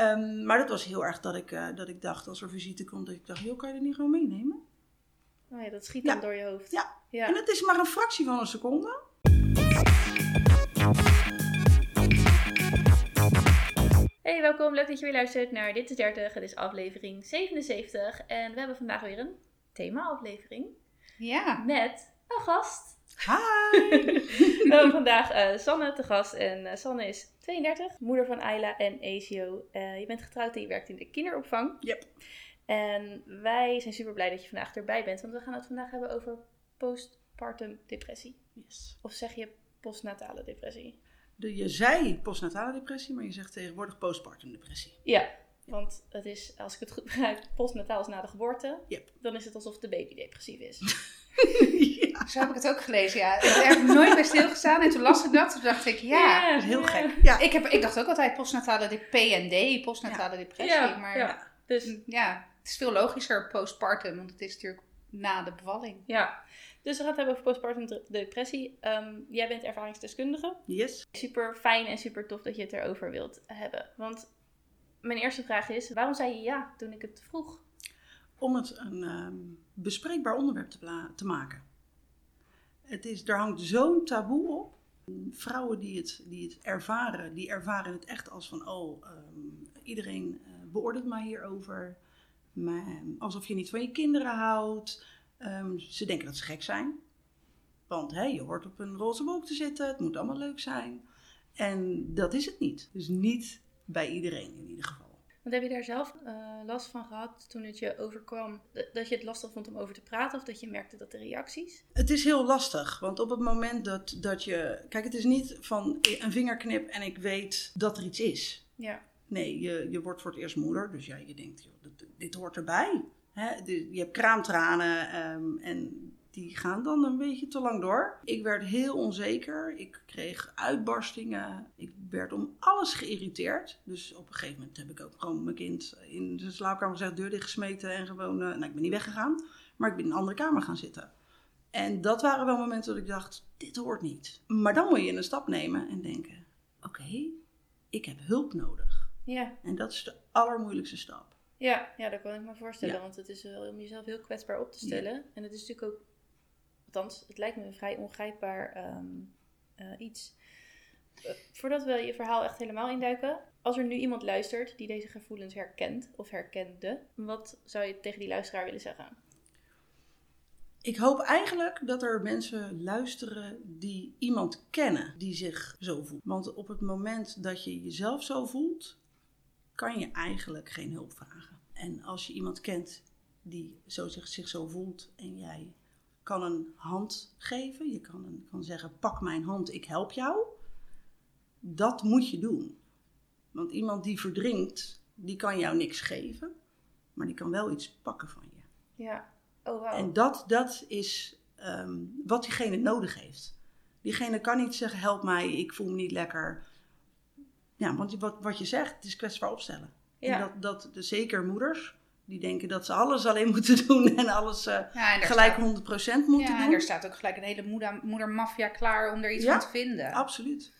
Ehm, maar dat was heel erg dat ik, eh, dat ik dacht, als er visite komt, dat ik dacht, joh, kan je dat niet gewoon meenemen? Oh ja, dat schiet Ja. dan door je hoofd. Ja. Ja. En het is maar een fractie van een seconde. Hey, welkom. Leuk dat je weer luistert naar Dit is 30. Het is aflevering 77. En we hebben vandaag weer een thema-aflevering Ja. met een gast. Hi! We hebben vandaag eh, Sanne te gast. En eh, Sanne is 32, moeder van Ayla en Ezio. Eh, je bent getrouwd en je werkt in de kinderopvang. Yep. En wij zijn super blij dat je vandaag erbij bent. Want we gaan het vandaag hebben over postpartum depressie. Yes. Of zeg je postnatale depressie? De, je zei postnatale depressie, maar je zegt tegenwoordig postpartum depressie. Ja, want het is, als ik het goed begrijp, postnataal is na de geboorte. Yep. Dan is het alsof de baby depressief is. ja, Zo heb ik het ook gelezen, ja. Daar heb ik nooit bij stilgestaan. En toen las ik dat, toen dacht ik, ja. dat is heel ja. gek. Ja. Ik, heb, ik dacht ook altijd postnatale de PND, postnatale depressie. Ja, maar ja. Dus ja, het is veel logischer postpartum, want het is natuurlijk na de bevalling. ja. Dus we gaan het hebben over postpartum de- depressie. Ehm, jij bent ervaringsdeskundige. Yes. Super fijn en super tof dat je het erover wilt hebben. Want mijn eerste vraag is, waarom zei je ja toen ik het vroeg? Om het een ehm, bespreekbaar onderwerp te, te maken. Het is, er hangt zo'n taboe op. Vrouwen die het, die het ervaren, die ervaren het echt als van, oh, ehm, iedereen eh, beoordeelt mij hierover. Maar, ehm, alsof je niet van je kinderen houdt. Ze denken dat ze gek zijn. Want hè, je hoort op een roze wolk te zitten, het moet allemaal leuk zijn. En dat is het niet. Dus niet bij iedereen in ieder geval. Want heb je daar zelf eh, last van gehad toen het je overkwam? Dat je het lastig vond om over te praten? Of dat je merkte dat de reacties? Het is heel lastig, want op het moment dat, dat je. Kijk, het is niet van een vingerknip en ik weet dat er iets is. Ja. Nee, je, je wordt voor het eerst moeder, dus ja, je denkt, joh, dit, dit hoort erbij. Hè? Je hebt kraamtranen ehm, en die gaan dan een beetje te lang door. Ik werd heel onzeker, ik kreeg uitbarstingen, ik werd om alles geïrriteerd. Dus op een gegeven moment heb ik ook gewoon mijn kind in de slaapkamer gezegd, deur dichtgesmeten en gewoon, eh, nou ik ben niet weggegaan, maar ik ben in een andere kamer gaan zitten. En dat waren wel momenten dat ik dacht, dit hoort niet. Maar dan moet je een stap nemen en denken, oké, ik heb hulp nodig. Ja. En dat is de allermoeilijkste stap. Ja, ja, dat kan ik me voorstellen. Ja. Want het is wel om jezelf heel kwetsbaar op te stellen. En het is natuurlijk ook, althans, het lijkt me een vrij ongrijpbaar ehm, eh, iets. Eh, voordat we je verhaal echt helemaal induiken, als er nu iemand luistert die deze gevoelens herkent of herkende, wat zou je tegen die luisteraar willen zeggen? Ik hoop eigenlijk dat er mensen luisteren die iemand kennen die zich zo voelt. Want op het moment dat je jezelf zo voelt, kan je eigenlijk geen hulp vragen. En als je iemand kent die zo zich, zich zo voelt en jij kan een hand geven, je kan, een, kan zeggen: pak mijn hand, ik help jou. Dat moet je doen. Want iemand die verdrinkt, die kan jou niks geven, maar die kan wel iets pakken van je. Ja. Oh, wauw. En dat, dat is ehm, wat diegene nodig heeft. Diegene kan niet zeggen, help mij, ik voel me niet lekker. Ja, want wat, wat je zegt, het is kwetsbaar opstellen. Ja. En dat, dat de, zeker moeders, die denken dat ze alles alleen moeten doen en alles eh, Ja, en daar gelijk staat, 100% moeten ja, en doen. er staat ook gelijk een hele moeder, moedermafia klaar om er iets Ja, van te vinden. Absoluut.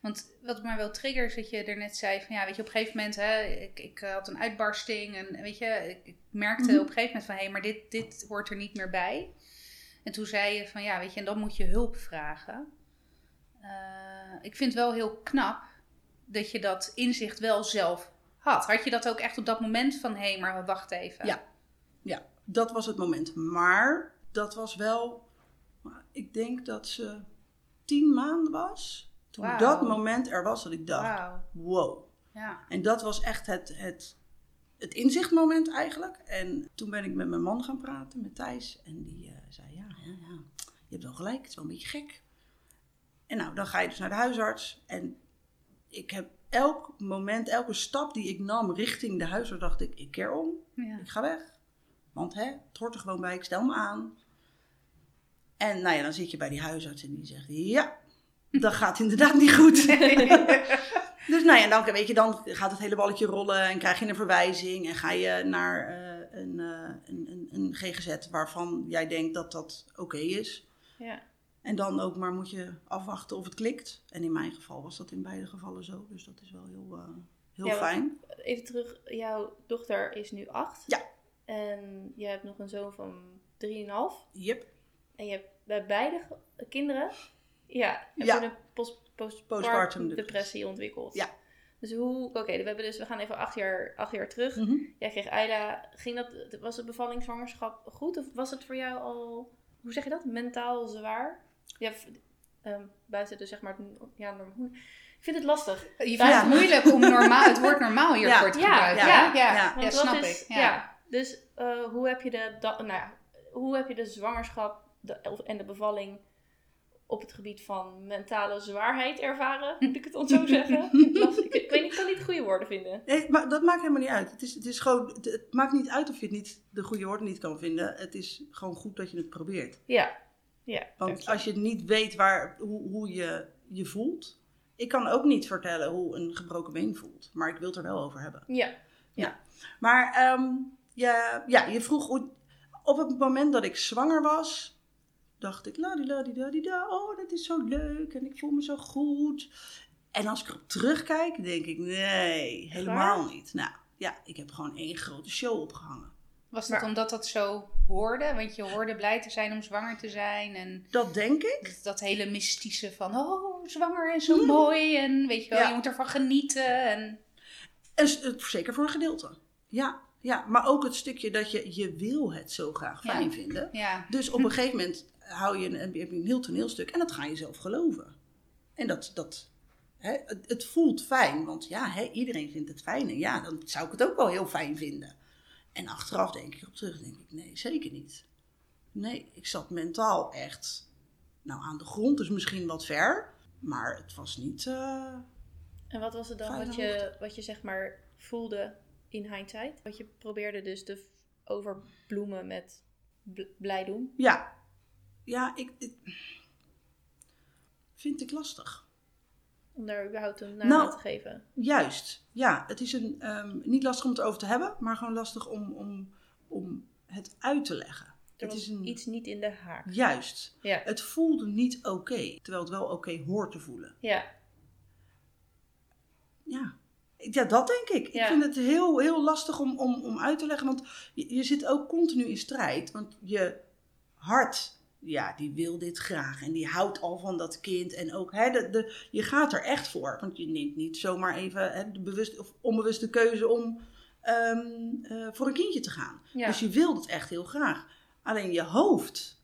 Want wat mij wel triggert is dat je er net zei van ja, weet je, op een gegeven moment, hè, ik, ik eh, had een uitbarsting en weet je, ik, merkte Mhm. op een gegeven moment van hé, maar dit, dit hoort er niet meer bij. En toen zei je van ja, weet je, en dan moet je hulp vragen. Eh, ik vind het wel heel knap dat je dat inzicht wel zelf had. Had je dat ook echt op dat moment van hé, maar wacht even. Ja. Ja, dat was het moment. Maar dat was wel, ik denk dat ze tien maanden was. Toen dat moment er was, dat ik dacht, wow. Ja. En dat was echt het, het, het inzichtmoment eigenlijk. En toen ben ik met mijn man gaan praten, met Thijs. En die eh, zei, ja, ja, ja, je hebt wel gelijk, het is wel een beetje gek. En nou, dan ga je dus naar de huisarts. En ik heb elk moment, elke stap die ik nam richting de huisarts, dacht ik, ik keer om. Ja. Ik ga weg. Want hè, het hoort er gewoon bij, ik stel me aan. En nou ja, dan zit je bij die huisarts en die zegt, ja, dat gaat inderdaad niet goed. Dus nou ja, dan, weet je, dan gaat het hele balletje rollen en krijg je een verwijzing en ga je naar een, eh, een, een, een GGZ waarvan jij denkt dat dat oké is. Ja. En dan ook maar moet je afwachten of het klikt. En in mijn geval was dat in beide gevallen zo, dus dat is wel heel, eh, Heel Ja, fijn. Even terug, jouw dochter is nu acht. Ja. En je hebt nog een zoon van 3,5. Yep. En je hebt bij beide kinderen ja, heb Ja. een post, Postpartum postpartum depressie. depressie ontwikkeld. Ja. Dus hoe, oké, we hebben dus, we gaan even acht jaar, acht jaar terug. Mhm. Jij kreeg Ayla, ging dat, was het bevalling, zwangerschap goed? Of was het voor jou al, hoe zeg je dat, mentaal zwaar? Ja, ehm, buiten dus zeg maar, ja, ik vind het lastig. Je vindt Ja. het moeilijk om normaal, het woord normaal hiervoor Ja. te gebruiken. ja, ja, ja. snap is- ik. Ja. Ja. Dus eh, hoe heb je de, da- nou ja, hoe heb je de zwangerschap de, of- en de bevalling op het gebied van mentale zwaarheid ervaren? Moet ik het dan zo zeggen? Ik, ik weet niet, ik kan niet goede woorden vinden. Nee, maar dat maakt helemaal niet uit. Het, is, het, is gewoon, het, het maakt niet uit of je het niet, de goede woorden niet kan vinden. Het is gewoon goed dat je het probeert. Ja. Ja. Want als je niet weet waar, hoe, hoe je je voelt. Ik kan ook niet vertellen hoe een gebroken been voelt. Maar ik wil het er wel over hebben. Ja. Maar ehm, je, ja, je vroeg hoe, op het moment dat ik zwanger was, dacht ik, la di la di da di da, oh dat is zo leuk en ik voel me zo goed. En als ik erop terugkijk, denk ik, nee, helemaal niet. Nou ja, ik heb gewoon één grote show opgehangen. Was dat Maar- omdat dat zo hoorde? Want je hoorde blij te zijn om zwanger te zijn. En Dat denk ik. dat, dat hele mystische van, oh, zwanger is zo mooi. En weet je wel, Ja. je moet ervan genieten. En En zeker voor een gedeelte. Ja, ja, maar ook het stukje dat je, je wil het zo graag Ja. fijn vinden. ja, Dus op een gegeven moment hou je een, heb je een heel toneelstuk en dat ga je zelf geloven. En dat, dat hè, het, het voelt fijn, want ja, hè, iedereen vindt het fijn. En ja, dan zou ik het ook wel heel fijn vinden. En achteraf denk ik op terug, denk ik, nee, zeker niet. Nee, ik zat mentaal echt nou, aan de grond, dus misschien wat ver. Maar het was niet... eh, En wat was het dan wat je, wat je zeg maar voelde in hindsight? Wat je probeerde dus te overbloemen met bl- blij doen? Ja, ja, ik, ik vind ik lastig. Om daar überhaupt een naam Nou, te geven. Juist, ja. Het is een, ehm, niet lastig om het over te hebben, maar gewoon lastig om, om, om het uit te leggen. Er het is een, iets niet in de haak. Juist. Ja. Het voelde niet oké, terwijl het wel oké hoort te voelen. Ja. Ja. Ja, dat denk ik. Ja. Ik vind het heel, heel lastig om, om, om uit te leggen, want je, je zit ook continu in strijd. Want je hart, ja, die wil dit graag en die houdt al van dat kind. En ook, hè, de, de, je gaat er echt voor. Want je neemt niet zomaar even hè, de bewuste of onbewuste keuze om ehm, eh, voor een kindje te gaan. Ja. Dus je wil het echt heel graag. Alleen je hoofd,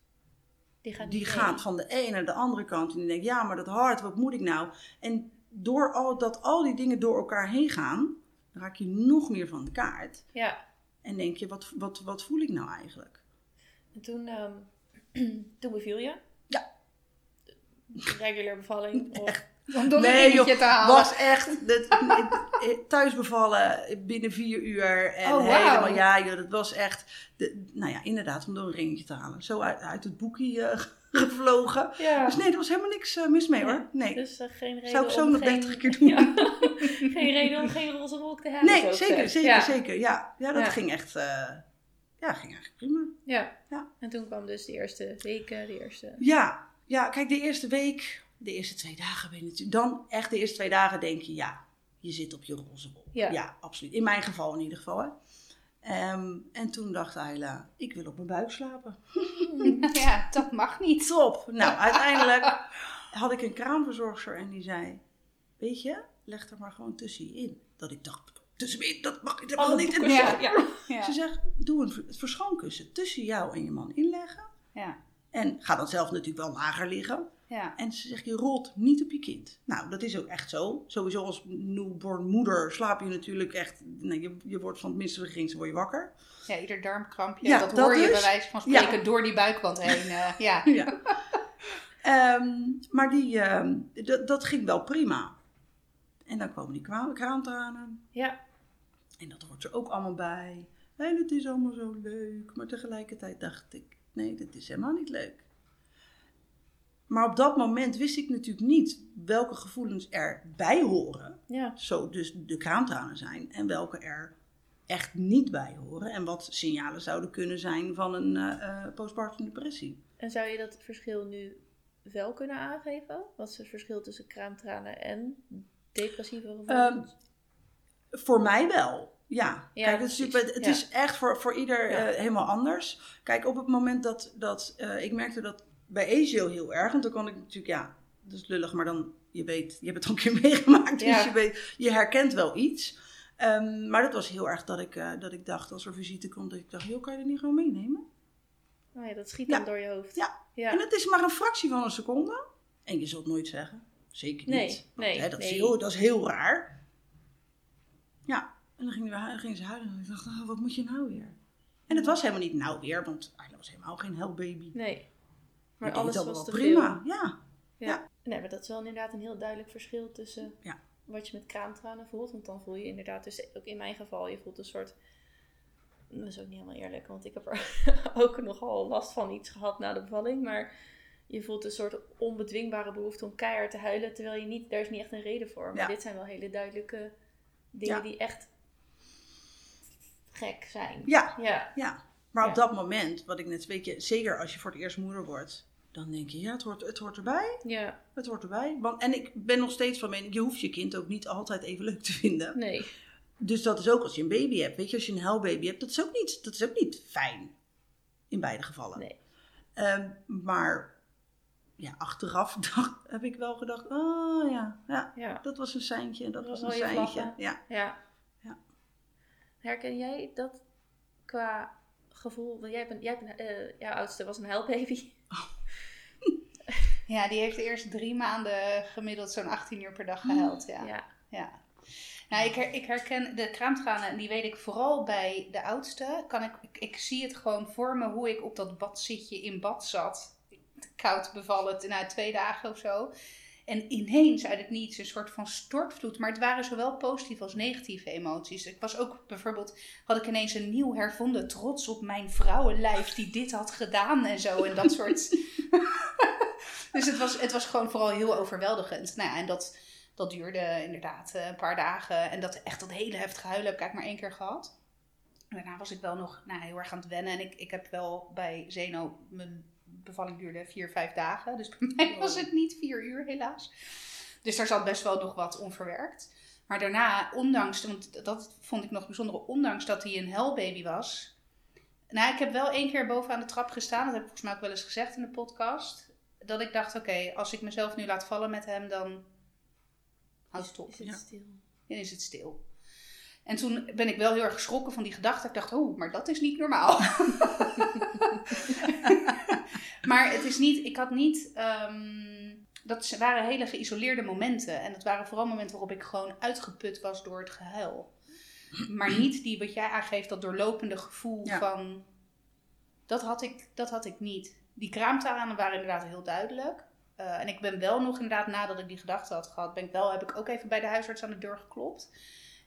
Die gaat, die van de ene naar de andere kant. En die denkt, ja, maar dat hart, wat moet ik nou? En door al, dat al die dingen door elkaar heen gaan, raak je nog meer van de kaart. Ja. En denk je, wat, wat, wat voel ik nou eigenlijk? En toen, ehm, toen beviel je? Ja. Regular bevalling? Of, om dat Nee, nee, joh, te halen. was echt dit, thuis bevallen binnen vier uur. En Oh, helemaal, ja, joh, dat was echt, de, nou ja, inderdaad, om door een ringetje te halen. Zo uit, uit het boekje eh, gevlogen. ja. Dus nee, er was helemaal niks eh, mis mee Ja, hoor. Nee, Dus eh, geen reden zou ik zo nog geen... 30 keer doen. Ja. geen reden om geen roze wolk te hebben. nee zeker, zeker, ja. zeker. Ja, ja dat Ja. ging echt, eh, ja, ging eigenlijk prima. Ja. Ja. En toen kwam dus de eerste weken, de eerste... Ja, ja, kijk, de eerste week, de eerste twee dagen ben je natuurlijk... Dan echt de eerste twee dagen denk je, ja, je zit op je roze bol. Ja. absoluut. In mijn geval in ieder geval, hè. Ehm, en toen dacht Ayla, ik wil op mijn buik slapen. Ja, dat mag niet. Top! Nou, uiteindelijk had ik een kraamverzorgster en die zei... Weet je, leg er maar gewoon tussen je in. Dat ik dacht, tussen me in, dat mag ik helemaal Alle niet. boeken, Ja. ja. Ja. Ze zegt, doe een verschoonkussen tussen jou en je man inleggen. Ja. En ga dan zelf natuurlijk wel lager liggen. Ja. En ze zegt, je rolt niet op je kind. Nou, dat is ook echt zo. Sowieso als newborn moeder slaap je natuurlijk echt... Nee, je, je wordt van het minste begin, word je wakker. ja, ieder darmkrampje. Ja, dat, dat hoor je dus. bij wijze van spreken Ja. door die buikwand heen. eh, ja. Ja. Ehm, maar die, ehm, dat- ging wel prima. En dan komen die kraantranen. Ja. En dat hoort er ook allemaal bij. En het is allemaal zo leuk. Maar tegelijkertijd dacht ik, nee, dat is helemaal niet leuk. Maar op dat moment wist ik natuurlijk niet welke gevoelens erbij horen. Ja. Zo dus de kraantranen zijn. En welke er echt niet bij horen. En wat signalen zouden kunnen zijn van een eh, eh, postpartum depressie. En zou je dat verschil nu wel kunnen aangeven? Wat is het verschil tussen kraamtranen en depressieve gevoelens? Voor mij wel. Ja, Ja, kijk, het, is, het Ja. is echt voor, voor ieder Ja. eh, helemaal anders. Kijk, op het moment dat, dat eh, ik merkte dat bij Ezio heel erg, want dan kon ik natuurlijk, ja, dat is lullig, maar dan, je weet, je hebt het al een keer meegemaakt, dus je, weet, je herkent wel iets. Ehm, maar dat was heel erg dat ik, eh, dat ik dacht, als er visite komt, dat ik dacht, joh, kan je dat niet gewoon meenemen? Oh ja, dat schiet dan door je hoofd. Ja. En het is maar een fractie van een seconde. En je zult nooit zeggen, zeker niet. Nee, Want, nee, hè, dat, Is heel, dat is heel raar. Ja, en dan gingen, we, hu- gingen ze huilen en ik dacht, oh, wat moet je nou weer? En het was helemaal niet nou weer, want Ayla was helemaal geen hellbaby. Nee. Maar alles was te wel prima. veel. Ja, Ja. Nee, maar dat is wel inderdaad een heel duidelijk verschil tussen Ja. wat je met kraamtranen voelt. Want dan voel je inderdaad, dus ook in mijn geval, je voelt een soort... Dat is ook niet helemaal eerlijk, want ik heb er ook nogal last van iets gehad na de bevalling. Maar je voelt een soort onbedwingbare behoefte om keihard te huilen, terwijl je niet, daar is niet echt een reden voor. Maar Ja. dit zijn wel hele duidelijke dingen Ja. die echt gek zijn. ja, Ja, ja. Maar op Ja. dat moment, wat ik net weet je, zeker als je voor het eerst moeder wordt, dan denk je, ja, het hoort, het hoort erbij. ja, Het hoort erbij. Want, en ik ben nog steeds van mening, je hoeft je kind ook niet altijd even leuk te vinden. nee. Dus dat is ook als je een baby hebt. Weet je, als je een huilbaby hebt, dat is ook niet, dat is ook niet fijn. In beide gevallen. Nee. Ehm, maar ja, achteraf dacht, heb ik wel gedacht, oh ja, ja, Ja. dat was een seintje en dat was een seintje. vlaggen. Ja. Ja. Herken jij dat qua gevoel? Want jij bent, jij bent, eh, jouw oudste was een huilbaby. Ja, die heeft eerst drie maanden gemiddeld zo'n 18 uur per dag gehuild. Ja. Ja. Ja. Nou, ik, her- ik herken de kraamtranen, en die weet ik vooral bij de oudste. Kan ik, ik, ik zie het gewoon voor me hoe ik op dat badzitje in bad zat. Koud bevallen, na twee dagen of zo. En ineens uit het niets een soort van stortvloed. Maar het waren zowel positieve als negatieve emoties. Ik was ook bijvoorbeeld, had ik ineens een nieuw hervonden trots op mijn vrouwenlijf die dit had gedaan en zo. En dat soort. dus het was, het was gewoon vooral heel overweldigend. Nou ja, en dat, dat duurde inderdaad eh, een paar dagen. En dat echt dat hele heftige huilen heb ik eigenlijk maar één keer gehad. Daarna was ik wel nog nou, heel erg aan het wennen. En ik, ik heb wel bij Zeno, mijn bevalling duurde vier, vijf dagen. Dus bij mij was het niet vier uur helaas. Dus daar zat best wel nog wat onverwerkt. Maar daarna, ondanks, want dat vond ik nog bijzonder, ondanks dat hij een hellbaby was. Nou, ik heb wel één keer bovenaan de trap gestaan. Dat heb ik volgens mij ook wel eens gezegd in de podcast. Dat ik dacht, oké, als ik mezelf nu laat vallen met hem, dan houdt het op. Is het Ja. stil? Dan is het stil. En toen ben ik wel heel erg geschrokken van die gedachte. Ik dacht, oh, maar dat is niet normaal. maar het is niet, ik had niet, ehm, dat waren hele geïsoleerde momenten. En dat waren vooral momenten waarop ik gewoon uitgeput was door het gehuil. Maar niet die, wat jij aangeeft, dat doorlopende gevoel Ja. van, dat had, ik, dat had ik niet. Die kraamtranen waren inderdaad heel duidelijk. Eh, en ik ben wel nog inderdaad, nadat ik die gedachte had gehad, ben ik wel, heb ik ook even bij de huisarts aan de deur geklopt.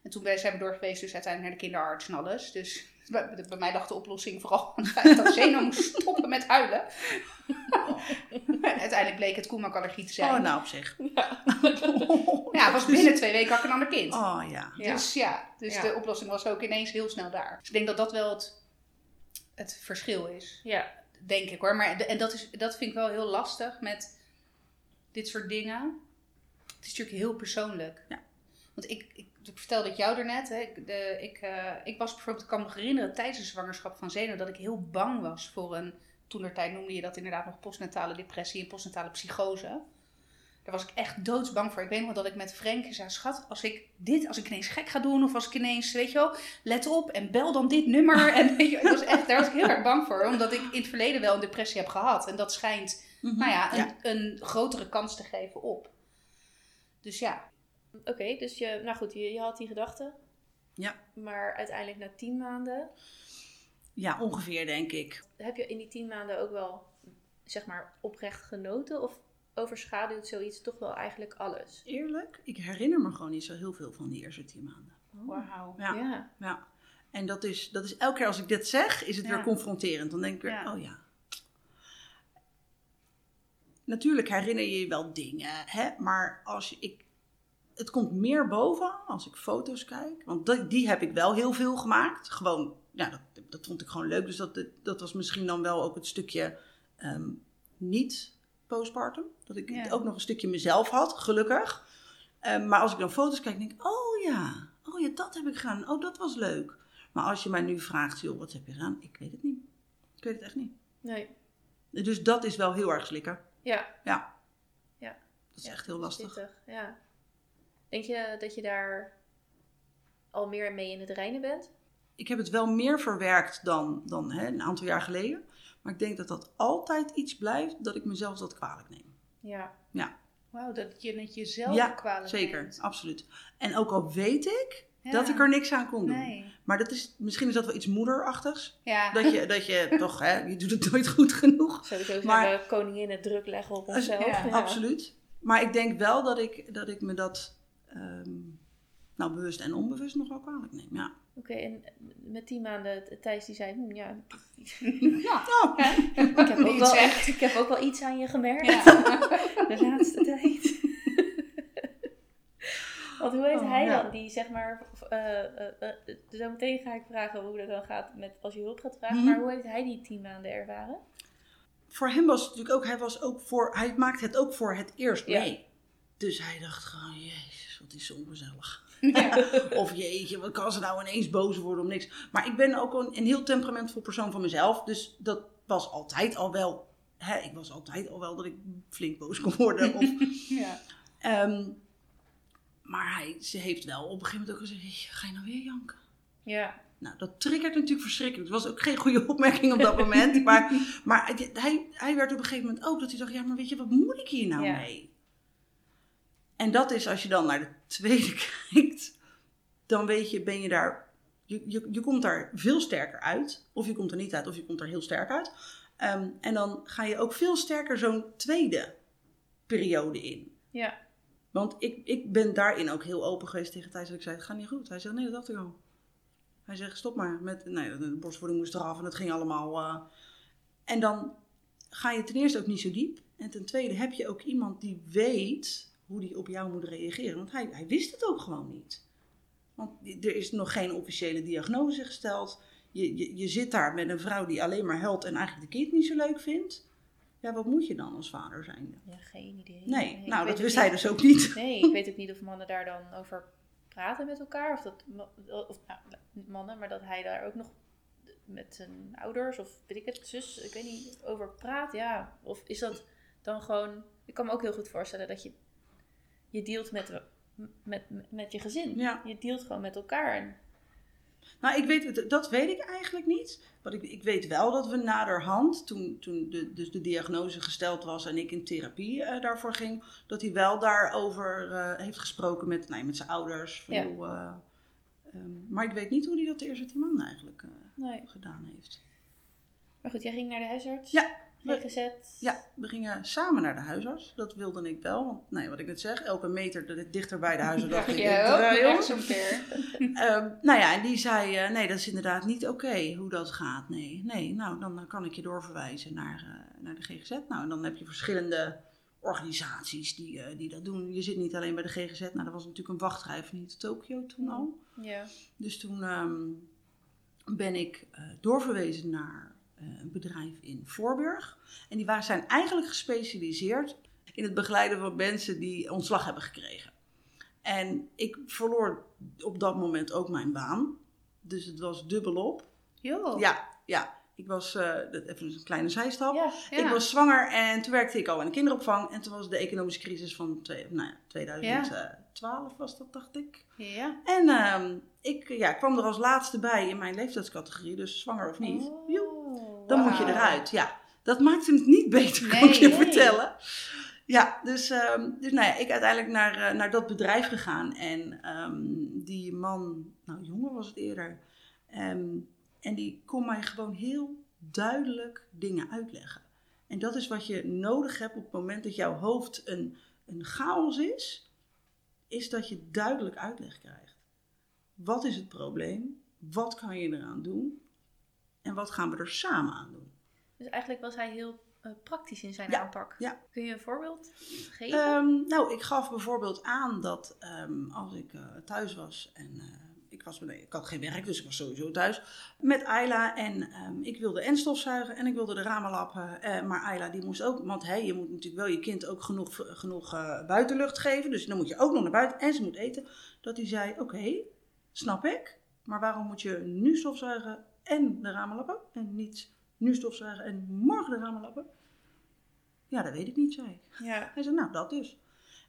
En toen zijn we door geweest, dus uiteindelijk naar de kinderarts en alles. Dus bij, bij mij lag de oplossing vooral aan het feit dat Zeno moest stoppen met huilen. En uiteindelijk bleek het koemelkallergie te zijn. Oh, nou op zich. Ja, het was binnen twee weken had ik een ander kind. Oh ja. Ja. Dus ja, dus Ja. de oplossing was ook ineens heel snel daar. Dus ik denk dat dat wel het, het verschil is. Ja. Denk ik hoor. Maar, en dat, is, dat vind ik wel heel lastig met dit soort dingen. Het is natuurlijk heel persoonlijk. Ja. Want ik, ik, ik vertelde het jou daarnet. Hè, ik, de, ik, eh, ik was bijvoorbeeld, ik kan me herinneren tijdens de zwangerschap van Zeno dat ik heel bang was voor een, toen der tijd noemde je dat inderdaad nog postnatale depressie en postnatale psychose. Daar was ik echt doodsbang voor. Ik weet nog dat ik met Frank zei, schat, als ik dit, als ik ineens gek ga doen of als ik ineens, weet je wel, let op en bel dan dit nummer. En weet je, ik was echt, daar was ik heel erg bang voor, omdat ik in het verleden wel een depressie heb gehad. En dat schijnt, Mhm. nou ja, een, Ja. een grotere kans te geven op. Dus ja, Oké, dus je, nou goed, je, je had die gedachte. Ja. Maar uiteindelijk na tien maanden, Ja, ongeveer denk ik. heb je in die tien maanden ook wel, zeg maar, oprecht genoten? Of overschaduwt zoiets toch wel eigenlijk alles? Eerlijk, ik herinner me gewoon niet zo heel veel van die eerste tien maanden. wauw. Ja. Ja. Ja. En dat is, dat is elke keer als ik dit zeg, is het Ja. weer confronterend. Dan denk ik weer, Ja. oh ja. Natuurlijk herinner je je wel dingen, hè? maar als je, ik, het komt meer boven als ik foto's kijk. Want die heb ik wel heel veel gemaakt. Gewoon, ja, dat, dat vond ik gewoon leuk. Dus dat, dat was misschien dan wel ook het stukje ehm, niet postpartum. Dat ik Ja. ook nog een stukje mezelf had, gelukkig. Ehm, maar als ik dan foto's kijk, denk ik, oh ja, oh ja, dat heb ik gedaan. Oh, dat was leuk. Maar als je mij nu vraagt, joh, wat heb je gedaan? Ik weet het niet. Ik weet het echt niet. Nee. Dus dat is wel heel erg slikken. Ja. Ja. Ja. Dat is Ja, echt heel lastig. Ja. Denk je dat je daar al meer mee in het reinen bent? Ik heb het wel meer verwerkt dan, dan hè, een aantal jaar geleden. Maar ik denk dat dat altijd iets blijft dat ik mezelf dat kwalijk neem. Ja. Wauw, dat je het jezelf Ja, kwalijk Zeker, neemt. absoluut. En ook al weet ik Ja. dat ik er niks aan kon doen. Nee. Maar dat is, misschien is dat wel iets moederachtigs. Ja. Dat je, dat je toch, hè, je doet het nooit goed genoeg. Sowieso Maar- we koninginnen druk leggen op onszelf. Ja, Absoluut. Maar ik denk wel dat ik, dat ik me dat ehm, nou, bewust en onbewust nog wel kwalijk neem. Ja. Oké, en met tien maanden, Thijs die zei, hm, ja, Ja. Oh, ik heb, ook wel, ik heb ook wel iets aan je gemerkt Ja. de laatste tijd. Want hoe heeft Oh, hij ja. dan, die zeg maar, eh eh eh, zo meteen ga ik vragen hoe dat dan gaat met als je hulp gaat vragen, Mhm. maar hoe heeft hij die tien maanden ervaren? voor hem was het natuurlijk ook, hij, was ook voor, hij maakte het ook voor het eerst Ja. mee. Dus hij dacht gewoon, jezus, wat is zo ongezellig. Ja. Of jeetje, wat kan ze nou ineens boos worden om niks. Maar ik ben ook een, een heel temperamentvol persoon van mezelf. Dus dat was altijd al wel, hè, ik was altijd al wel dat ik flink boos kon worden. Of, Ja. Ehm, maar hij, ze heeft wel op een gegeven moment ook gezegd: "Jeetje, Ga je nou weer janken? Ja, Nou, dat triggert natuurlijk verschrikkelijk. Het was ook geen goede opmerking op dat moment. maar maar hij- hij, hij werd op een gegeven moment ook dat hij dacht: Ja, maar weet je, wat moet ik hier nou Ja. mee? En dat is als je dan naar de tweede kijkt, dan weet je, ben je daar. Je, je, je komt daar veel sterker uit. Of je komt er niet uit, of je komt er heel sterk uit. Ehm, en dan ga je ook veel sterker zo'n tweede periode in. ja, Want ik, ik ben daarin ook heel open geweest tegen Thijs. Dat ik zei, het gaat niet goed. Hij zegt, nee, dat dacht ik al. Hij zegt, stop maar. Met, nee, de borstvoeding moest eraf en het ging allemaal. eh. En dan ga je ten eerste ook niet zo diep. En ten tweede heb je ook iemand die weet hoe die op jou moet reageren. Want hij, hij wist het ook gewoon niet. Want er is nog geen officiële diagnose gesteld. Je, je, je zit daar met een vrouw die alleen maar helpt en eigenlijk de kind niet zo leuk vindt. Ja, wat moet je dan als vader zijn? ja, geen idee. Nee, nou dat wist hij dus ook niet. Nee, ik weet ook niet of mannen daar dan over praten met elkaar. Of dat, of, nou, mannen, maar dat hij daar ook nog met zijn ouders of weet ik het, zus, ik weet niet, over praat. Ja, of is dat dan gewoon... Ik kan me ook heel goed voorstellen dat je, je dealt met, met, met je gezin. Ja. Je dealt gewoon met elkaar. Nou, ik weet, dat weet ik eigenlijk niet. Want ik, ik weet wel dat we naderhand, toen, toen de, dus de diagnose gesteld was en ik in therapie eh, daarvoor ging, dat hij wel daarover eh, heeft gesproken met, nee, met zijn ouders. Van, Ja. eh, ehm, maar ik weet niet hoe hij dat de eerste maanden eigenlijk nee. gedaan heeft. Maar goed, jij ging naar de huisarts. Ja. GGZ. Ja, we gingen samen naar de huisarts. Dat wilde ik wel. Want, nee, wat ik net zeg, elke meter dat ik dichter bij de huisarts dacht ik, ik Ja, echt zo'n. Ehm, nou ja, en die zei, eh, nee, dat is inderdaad niet oké hoe dat gaat. Nee, nee, nou, dan kan ik je doorverwijzen naar, eh, naar de GGZ. Nou, en dan heb je verschillende organisaties die, eh, die dat doen. Je zit niet alleen bij de GGZ. Nou, dat was natuurlijk een wachtrij van niet Tokio toen al. Ja. Dus toen ehm, ben ik doorverwezen naar een bedrijf in Voorburg. En die waren, zijn eigenlijk gespecialiseerd in het begeleiden van mensen die ontslag hebben gekregen. En ik verloor op dat moment ook mijn baan. Dus het was dubbelop. Joh. Ja, ja. Ik was, eh, dat- even een kleine zijstap. Ja. Ja. Ik was zwanger en toen werkte ik al in de kinderopvang. En toen was de economische crisis van twee, nou ja, 2012 was dat, dacht ik. Ja. En ehm, ik ja, kwam er als laatste bij in mijn leeftijdscategorie, dus zwanger of niet. Oh, Dan moet je eruit. Ja, dat maakte het niet beter, kan Nee, ik je nee. vertellen. Ja, dus, ehm, dus nou ja, ik uiteindelijk naar, eh, naar dat bedrijf gegaan. En ehm, die man, nou jongen was het eerder. ehm, en die kon mij gewoon heel duidelijk dingen uitleggen. En dat is wat je nodig hebt op het moment dat jouw hoofd een, een chaos is. Is dat je duidelijk uitleg krijgt. Wat is het probleem? Wat kan je eraan doen? En wat gaan we er samen aan doen? Dus eigenlijk was hij heel eh, praktisch in zijn Ja, aanpak. ja. Kun je een voorbeeld geven? Ehm, nou, ik gaf bijvoorbeeld aan dat ehm, als ik eh, thuis was en eh, ik, was, nee, ik had geen werk, dus ik was sowieso thuis met Ayla en ehm, ik wilde en stofzuigen en ik wilde de ramen lappen. maar Ayla die moest ook, want hey, je moet natuurlijk wel je kind ook genoeg, genoeg buitenlucht geven, dus dan moet je ook nog naar buiten en ze moet eten. Dat hij zei, oké, Snap ik. Maar waarom moet je nu stofzuigen en de ramen lappen? En niet nu stofzuigen en morgen de ramen lappen? Ja, dat weet ik niet, zei ik. Ja. Hij zei, nou, dat dus.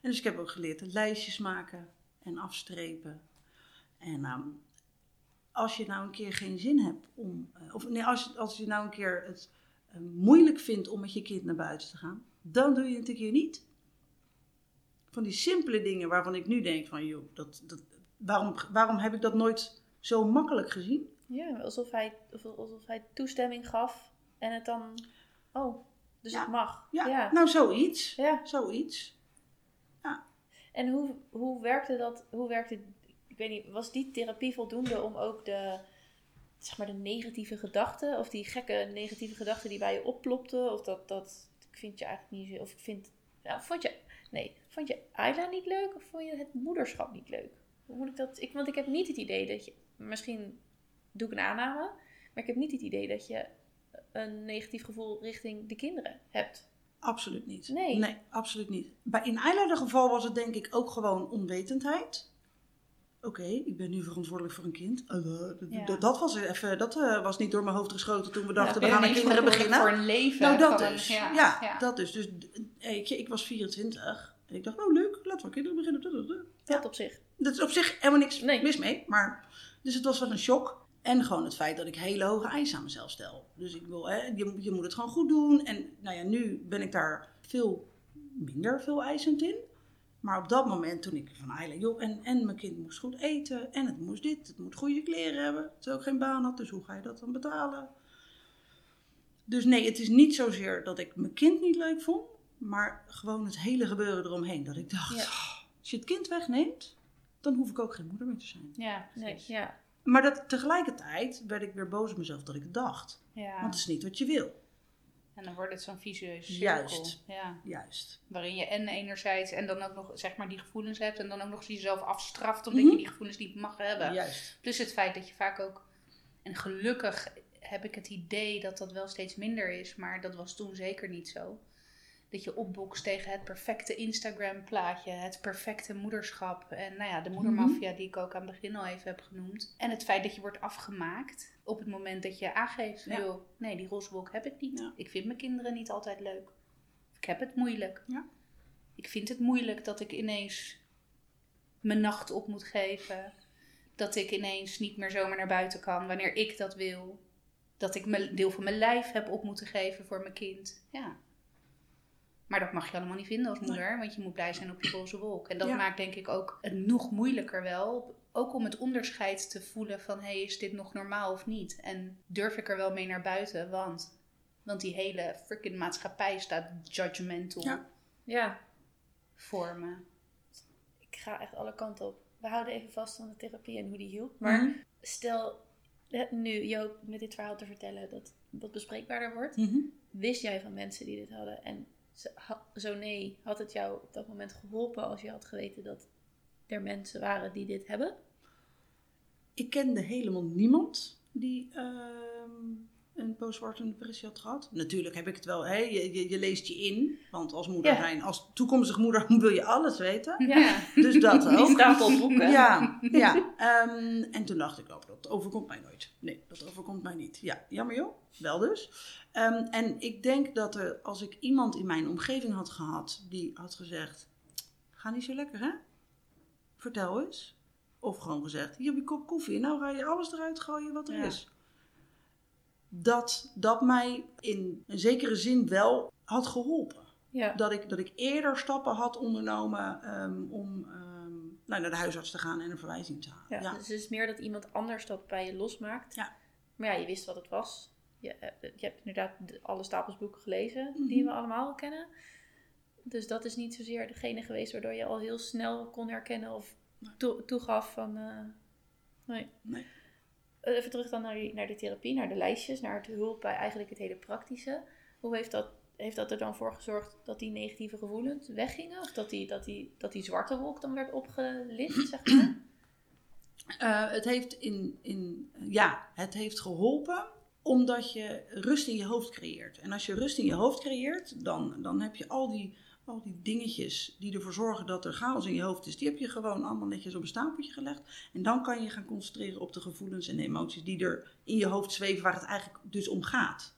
En dus ik heb ook geleerd lijstjes maken en afstrepen. En ehm, als je nou een keer geen zin hebt om... eh, of nee, als, als je nou een keer het eh, moeilijk vindt om met je kind naar buiten te gaan... dan doe je het een keer niet. Van die simpele dingen waarvan ik nu denk van... joh, dat, dat, waarom, waarom heb ik dat nooit zo makkelijk gezien? Ja, alsof hij, alsof, hij toestemming gaf en het dan... Oh, dus Ja. het mag. Ja, ja. nou zoiets. Ja. Zoiets. En hoe, hoe werkte dat? Hoe werkte, ik weet niet, was die therapie voldoende om ook de, zeg maar de negatieve gedachten, of die gekke negatieve gedachten die bij je opplopten, of dat, dat ik vind je eigenlijk niet, zo- of ik vind, nou, vond je, nee, vond je Ayla niet leuk, of vond je het moederschap niet leuk? Hoe moet ik dat, ik, want ik heb niet het idee dat je, misschien doe ik een aanname, maar ik heb niet het idee dat je een negatief gevoel richting de kinderen hebt. Absoluut niet. Nee. Nee, absoluut niet. Bij, in Eilander geval was het denk ik ook gewoon onwetendheid. Oké, ik ben nu verantwoordelijk voor een kind. Eh, dat- Ja. dat, dat was even, dat eh, was niet door mijn hoofd geschoten toen we dachten, we gaan aan kinderen beginnen. Voor een leven. Nou, dat een- dus. ja, dat dus. Dus je, ik was 24 en ik dacht, oh leuk, laten we kinderen beginnen. Dat op zich. Dat is op zich helemaal niks Nee. mis mee. Maar, dus het was wel een shock. En gewoon het feit dat ik hele hoge eisen aan mezelf stel. Dus ik wil, hè, je, je moet het gewoon goed doen. En nou ja, nu ben ik daar veel minder veel eisend in. Maar op dat moment toen ik van Ayla, joh, en, en mijn kind moest goed eten. En het moest dit, het moet goede kleren hebben. Terwijl ik geen baan had, dus hoe ga je dat dan betalen? Dus nee, het is niet zozeer dat ik mijn kind niet leuk vond. Maar gewoon het hele gebeuren eromheen. Dat ik dacht, Ja. "Oh, als je het kind wegneemt, dan hoef ik ook geen moeder meer te zijn. Ja, Nee, ja. Maar dat, tegelijkertijd werd ik weer boos op mezelf dat ik het dacht. Ja. Want het is niet wat je wil. En dan wordt het zo'n vicieuze cirkel. Juist. Ja. Juist. Waarin je en enerzijds en dan ook nog zeg maar die gevoelens hebt en dan ook nog eens jezelf afstraft omdat Mhm. je die gevoelens niet mag hebben. Juist. Plus het feit dat je vaak ook, en gelukkig heb ik het idee dat dat wel steeds minder is, maar dat was toen zeker niet zo. Dat je opbokst tegen het perfecte Instagram plaatje, het perfecte moederschap en nou ja, de moedermafia die ik ook aan het begin al even heb genoemd. En het feit dat je wordt afgemaakt op het moment dat je aangeeft, Ja. joh, nee die roze heb ik niet. Ja. Ik vind mijn kinderen niet altijd leuk. Ik heb het moeilijk. Ja. Ik vind het moeilijk dat ik ineens mijn nacht op moet geven. Dat ik ineens niet meer zomaar naar buiten kan wanneer ik dat wil. Dat ik mijn deel van mijn lijf heb op moeten geven voor mijn kind. Ja. Maar dat mag je allemaal niet vinden als moeder, want je moet blij zijn op die roze wolk. En dat Ja. maakt denk ik ook het nog moeilijker wel. Ook om het onderscheid te voelen van, hé, hey, is dit nog normaal of niet? En durf ik er wel mee naar buiten, want, want die hele freaking maatschappij staat judgmental Ja. Ja, voor me. ik ga echt alle kanten op. We houden even vast aan de therapie en hoe die hielp. Maar Mhm. stel, nu Joop met dit verhaal te vertellen dat wat bespreekbaarder wordt. Mhm. Wist jij van mensen die dit hadden? En zo- nee, had het jou op dat moment geholpen als je had geweten dat er mensen waren die dit hebben? Ik kende helemaal niemand die ehm, een postpartum depressie had gehad. Natuurlijk heb ik het wel, hè? Je, je, je leest je in. Want als moeder Ja. zijn, als toekomstige moeder wil je alles weten. Ja, Dus dat die ook. stapel boeken. Ja, ja. Ehm, en toen dacht ik, oh, dat overkomt mij nooit. Nee, dat overkomt mij niet. Ja, jammer joh. Wel dus. Ehm, en ik denk dat er, als ik iemand in mijn omgeving had gehad die had gezegd, ga niet zo lekker hè? Vertel eens. Of gewoon gezegd, hier heb je een kop koffie. Nou ga je alles eruit gooien wat er Ja. is. Dat dat mij in een zekere zin wel had geholpen Ja. dat ik, dat ik eerder stappen had ondernomen ehm, om ehm, nou, naar de huisarts te gaan en een verwijzing te halen. Ja, Ja. Dus het is meer dat iemand anders dat bij je losmaakt. Ja. Maar ja, je wist wat het was. Je, eh, je hebt inderdaad de- alle stapels boeken gelezen Mhm. die we allemaal kennen. Dus dat is niet zozeer degene geweest waardoor je al heel snel kon herkennen of toe- toegaf van... eh, nee. Nee. Even terug dan naar, die, naar de therapie, naar de lijstjes, naar het hulp bij eigenlijk het hele praktische. Hoe heeft dat, heeft dat er dan voor gezorgd dat die negatieve gevoelens weggingen? Of dat die, dat die, dat die zwarte wolk dan werd opgelicht, zeg maar? Eh, het heeft in, in, ja, het heeft geholpen omdat je rust in je hoofd creëert. En als je rust in je hoofd creëert, dan, dan heb je al die al die dingetjes die ervoor zorgen dat er chaos in je hoofd is, die heb je gewoon allemaal netjes op een stapeltje gelegd. En dan kan je gaan concentreren op de gevoelens en de emoties die er in je hoofd zweven, waar het eigenlijk dus om gaat.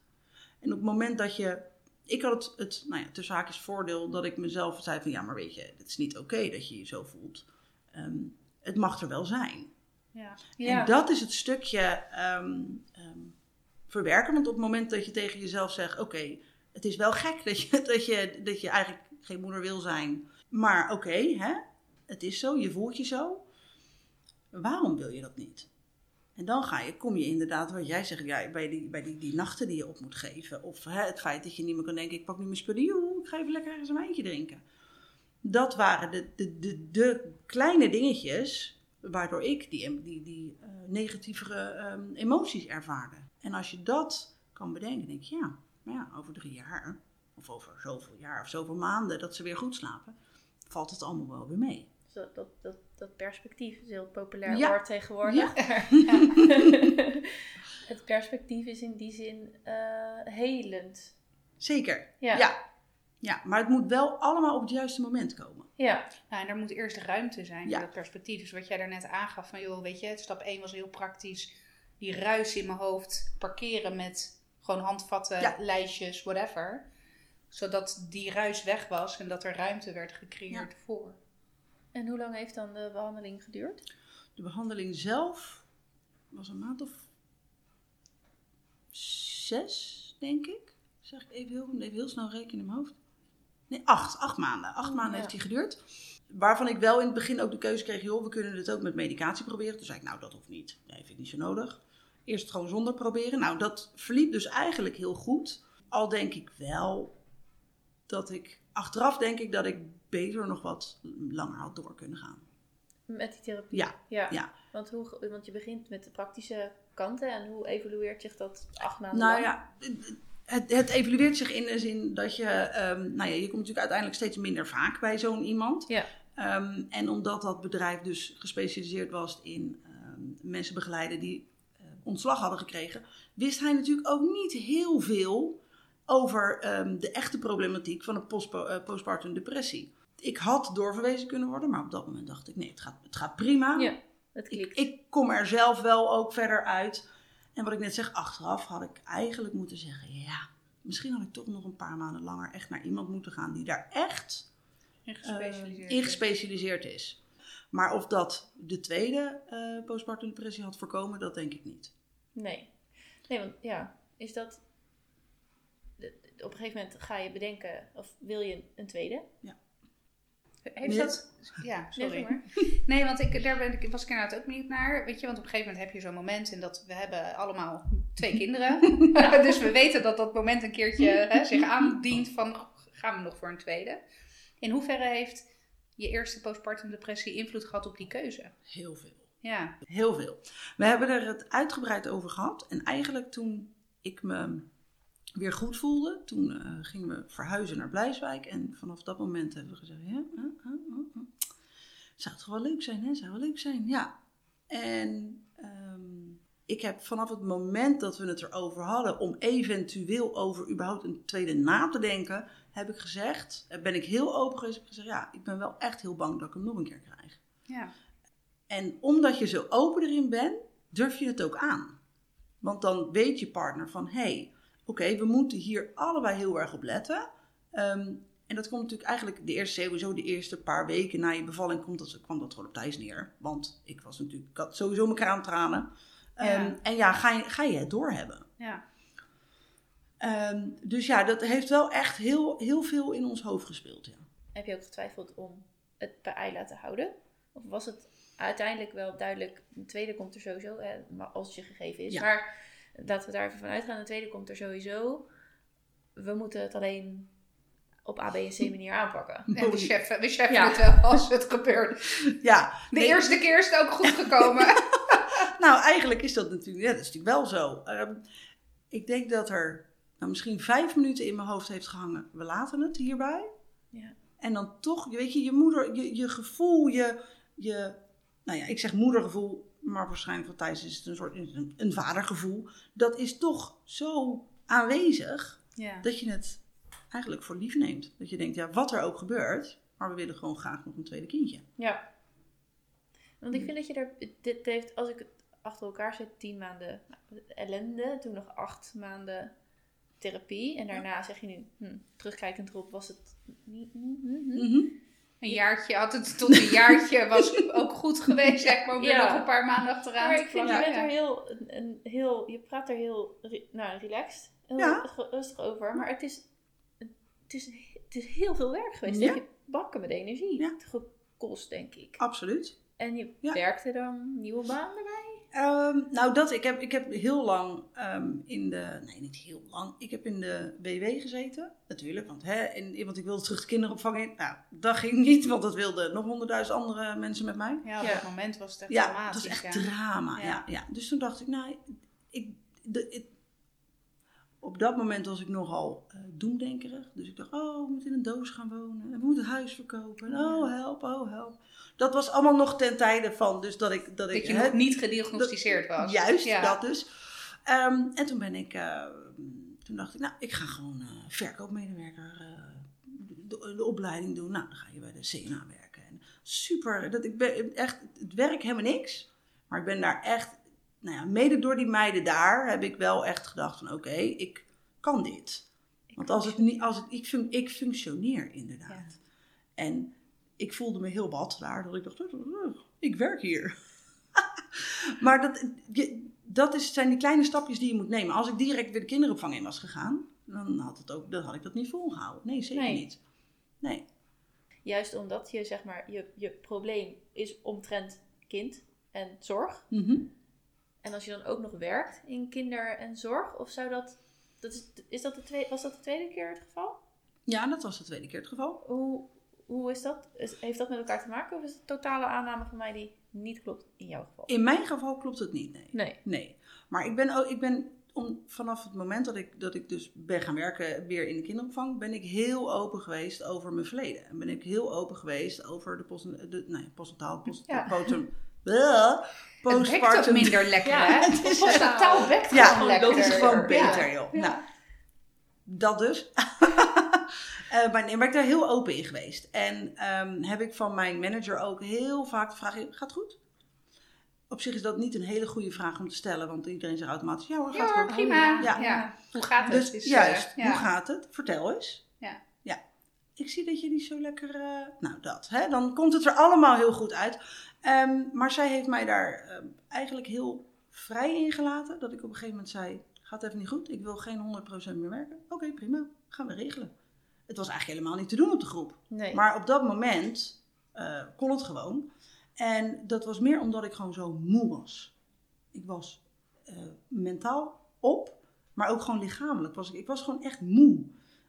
En op het moment dat je. Ik had het, het nou ja, tussen haakjes voordeel dat ik mezelf zei van ja, maar weet je, het is niet oké dat je je zo voelt. Ehm, het mag er wel zijn. Ja. En dat is het stukje ehm, ehm, verwerken. Want op het moment dat je tegen jezelf zegt: Oké, het is wel gek dat je, dat, je, dat je eigenlijk geen moeder wil zijn. Maar oké, hè, het is zo, je voelt je zo. Waarom wil je dat niet? En dan ga je, kom je inderdaad, wat jij zegt, ja, bij, die, bij die, die nachten die je op moet geven. Of hè, het feit dat je niet meer kan denken: Ik pak nu mijn spullen, ik ga even lekker ergens een wijntje drinken. Dat waren de, de, de, de kleine dingetjes waardoor ik die, die, die uh, negatievere um, emoties ervaarde. En als je dat kan bedenken, denk je, ja, ja, over drie jaar, of over zoveel jaar of zoveel maanden dat ze weer goed slapen, valt het allemaal wel weer mee. Dat, dat, dat, dat perspectief is heel populair Ja. woord tegenwoordig. Ja. het perspectief is in die zin eh, helend. Zeker. Ja. ja. Ja, maar het moet wel allemaal op het juiste moment komen. Ja, Nou, en er moet eerst ruimte zijn Ja. in dat perspectief. Dus wat jij daarnet aangaf van, joh, weet je, stap 1 was heel praktisch. Die ruis in mijn hoofd parkeren met gewoon handvatten, Ja. lijstjes, whatever. Zodat die ruis weg was en dat er ruimte werd gecreëerd voor. En hoe lang heeft dan de behandeling geduurd? De behandeling zelf was een maand of zes, denk ik. Zeg ik even heel, even heel snel rekenen in mijn hoofd. Nee, acht. Acht maanden. Acht Oh, maanden ja. heeft hij geduurd. Waarvan ik wel in het begin ook de keuze kreeg, joh, we kunnen het ook met medicatie proberen. Toen zei ik, nou, dat hoeft niet. Nee, vind ik niet zo nodig. Eerst gewoon zonder proberen. Nou, dat verliep dus eigenlijk heel goed. Al denk ik wel dat ik, achteraf denk ik dat ik beter nog wat langer had door kunnen gaan. Met die therapie? Ja, ja. ja. Want, hoe, want je begint met de praktische kanten en hoe evalueert zich dat acht maanden Nou lang? ja, het, het evalueert zich in de zin dat je, ehm, nou ja, je komt natuurlijk uiteindelijk steeds minder vaak bij zo'n iemand. Ja. Ehm, en omdat dat bedrijf dus gespecialiseerd was in ehm, mensen begeleiden die eh, ontslag hadden gekregen, wist hij natuurlijk ook niet heel veel over ehm, de echte problematiek van een eh, postpartum depressie. Ik had doorverwezen kunnen worden, maar op dat moment dacht ik, nee, het gaat, het gaat prima. Ja, het Ik, klikt. ik kom er zelf wel ook verder uit. En wat ik net zeg, achteraf had ik eigenlijk moeten zeggen: ja, misschien had ik toch nog een paar maanden langer echt naar iemand moeten gaan die daar echt In eh, gespecialiseerd. in gespecialiseerd is. Maar of dat de tweede eh postpartum depressie had voorkomen, dat denk ik niet. Nee. Nee, want ja, is dat... Op een gegeven moment ga je bedenken, of wil je een tweede? Heeft Nee. dat... Ja, Nee, sorry. maar. Nee, want ik, daar ben ik, was ik inderdaad ook benieuwd naar. Weet je, want op een gegeven moment heb je zo'n moment en dat we hebben allemaal twee kinderen. dus we weten dat dat moment een keertje hè, zich aandient van gaan we nog voor een tweede. In hoeverre heeft je eerste postpartum depressie invloed gehad op die keuze? Heel veel. Ja, Heel veel. We hebben er het uitgebreid over gehad. En eigenlijk toen ik me weer goed voelde, toen eh, gingen we verhuizen naar Blijswijk. En vanaf dat moment hebben we gezegd, ja, uh, zou het toch wel leuk zijn, hè? Zou wel leuk zijn, ja. En ehm, ik heb vanaf het moment dat we het erover hadden om eventueel over überhaupt een tweede na te denken, heb ik gezegd, eh, ben ik heel open geweest, heb ik gezegd, ja, ik ben wel echt heel bang dat ik hem nog een keer krijg. ja. En omdat je zo open erin bent, durf je het ook aan. Want dan weet je partner van, hé, hey, oké, we moeten hier allebei heel erg op letten. Ehm, en dat komt natuurlijk eigenlijk de eerste, sowieso de eerste paar weken na je bevalling komt dat, kwam dat gewoon op Thijs neer. Want ik was natuurlijk, ik had sowieso mijn kraamtranen. Ehm, Ja. En ja, ga je, ga je het doorhebben. ja. Ehm, dus ja, dat heeft wel echt heel, heel veel in ons hoofd gespeeld. Ja. Heb je ook getwijfeld om het bij Ayla te houden? Of was het uiteindelijk wel duidelijk, een tweede komt er sowieso, hè, maar als het je gegeven is. Ja. Maar laten we daar even van uitgaan, een tweede komt er sowieso. We moeten het alleen op A, B en C manier aanpakken. En we cheffen, we cheffen Ja. het wel als het gebeurt. ja De nee, eerste keer is het ook goed gekomen. Nou, eigenlijk is dat natuurlijk, ja, dat is natuurlijk wel zo. Ehm, ik denk dat er nou, misschien vijf minuten in mijn hoofd heeft gehangen. We laten het hierbij. Ja. En dan toch, weet je, je moeder, je, je gevoel, je, je, nou ja, ik zeg moedergevoel, maar waarschijnlijk voor Thijs is het een soort een, een vadergevoel. Dat is toch zo aanwezig ja. dat je het eigenlijk voor lief neemt. Dat je denkt, ja, wat er ook gebeurt, maar we willen gewoon graag nog een tweede kindje. Ja. Want Mm. ik vind dat je er, dit heeft, als ik het achter elkaar zet, tien maanden nou, ellende, toen nog acht maanden therapie. En daarna zeg je nu, hm, terugkijkend erop, was het niet. hm, hm, hm. Mhm. Een jaartje had het tot een jaartje was ook goed geweest, zeg maar, om er Ja. nog een paar maanden achteraan Maar te ik vind, je bent er heel, een, heel, je praat er heel, nou, relaxed, heel Ja. rustig over. Maar het is, het is, het is heel veel werk geweest. Ja. Het heeft bakken met energie Ja. gekost, denk ik. Absoluut. En je Ja. werkte dan nieuwe baan erbij? Ehm, nou, dat, ik, heb, ik heb heel lang ehm, in de. Nee, niet heel lang. Ik heb in de WW gezeten. Natuurlijk, want, hè, in, want ik wilde terug de kinderopvang in. Nou, dat ging niet, want dat wilden nog honderdduizend andere mensen met mij. Ja, op Ja. dat moment was het echt Ja, het dramatisch. was echt ja. drama. Ja. Ja. Ja, Dus toen dacht ik, nou, ik, de, ik- op dat moment was ik nogal eh doemdenkerig. Dus ik dacht, oh, we moeten in een doos gaan wonen. En we moeten het huis verkopen. En, oh, help, oh, help. Dat was allemaal nog ten tijde van, dus dat ik... Dat, ik, je hè, nog niet gediagnosticeerd was. Juist, Ja. dat dus. Ehm, en toen ben ik, eh, toen dacht ik, nou, ik ga gewoon eh, verkoopmedewerker de, de opleiding doen. Nou, dan ga je bij de CNA werken. En super, dat ik ben echt, het werk helemaal niks. Maar ik ben daar echt, nou ja, mede door die meiden daar heb ik wel echt gedacht van, oké, ik kan dit. Want als het niet, als het, ik, fun- ik functioneer inderdaad. En ik voelde me heel wat daar, dat ik dacht, "Oh, ik werk hier. maar dat, dat is, zijn die kleine stapjes die je moet nemen. Als ik direct weer de kinderopvang in was gegaan, dan had, het ook, dan had ik dat niet volgehouden. Nee, zeker Nee. niet. Nee. Juist omdat je, zeg maar, je, je probleem is omtrent kind en zorg. Mhm. En als je dan ook nog werkt in kinder en zorg, of zou dat, dat is, is dat de tweede, was dat de tweede keer het geval? Ja, dat was de tweede keer het geval. Hoe, hoe is dat? Is, heeft dat met elkaar te maken of is het totale aanname van mij die niet klopt in jouw geval? In mijn geval klopt het niet, nee. Nee. Nee. Maar ik ben, ook, ik ben om, vanaf het moment dat ik, dat ik dus ben gaan werken weer in de kinderopvang, ben ik heel open geweest over mijn verleden. En ben ik heel open geweest over de, post, de nee, postnataal, post, Ja. bleh, Het bekt ook minder lekker, Ja, hè? het is- Postnataal bekt Ja, gewoon lekker. dat is gewoon Ja. beter, joh. Ja. Nou, dat dus. Eh, maar nee, ben ik daar heel open in geweest. En ehm, heb ik van mijn manager ook heel vaak de vraag: gaat het goed? Op zich is dat niet een hele goede vraag om te stellen, want iedereen zegt automatisch: ja hoor, gaat het goed. prima. Ja. Hoe gaat het? Dus Is, eh, juist, ja. hoe gaat het? Vertel eens. Ik zie dat je niet zo lekker. eh, Nou, dat. Hè? Dan komt het er allemaal heel goed uit. Ehm, maar zij heeft mij daar ehm, eigenlijk heel vrij in gelaten. Dat ik op een gegeven moment zei: Gaat even niet goed, ik wil geen 100% meer werken. Oké, prima, gaan we regelen. Het was eigenlijk helemaal niet te doen op de groep. Nee. Maar op dat moment eh, kon het gewoon. En dat was meer omdat ik gewoon zo moe was. Ik was eh, mentaal op, maar ook gewoon lichamelijk. Was ik, ik was gewoon echt moe.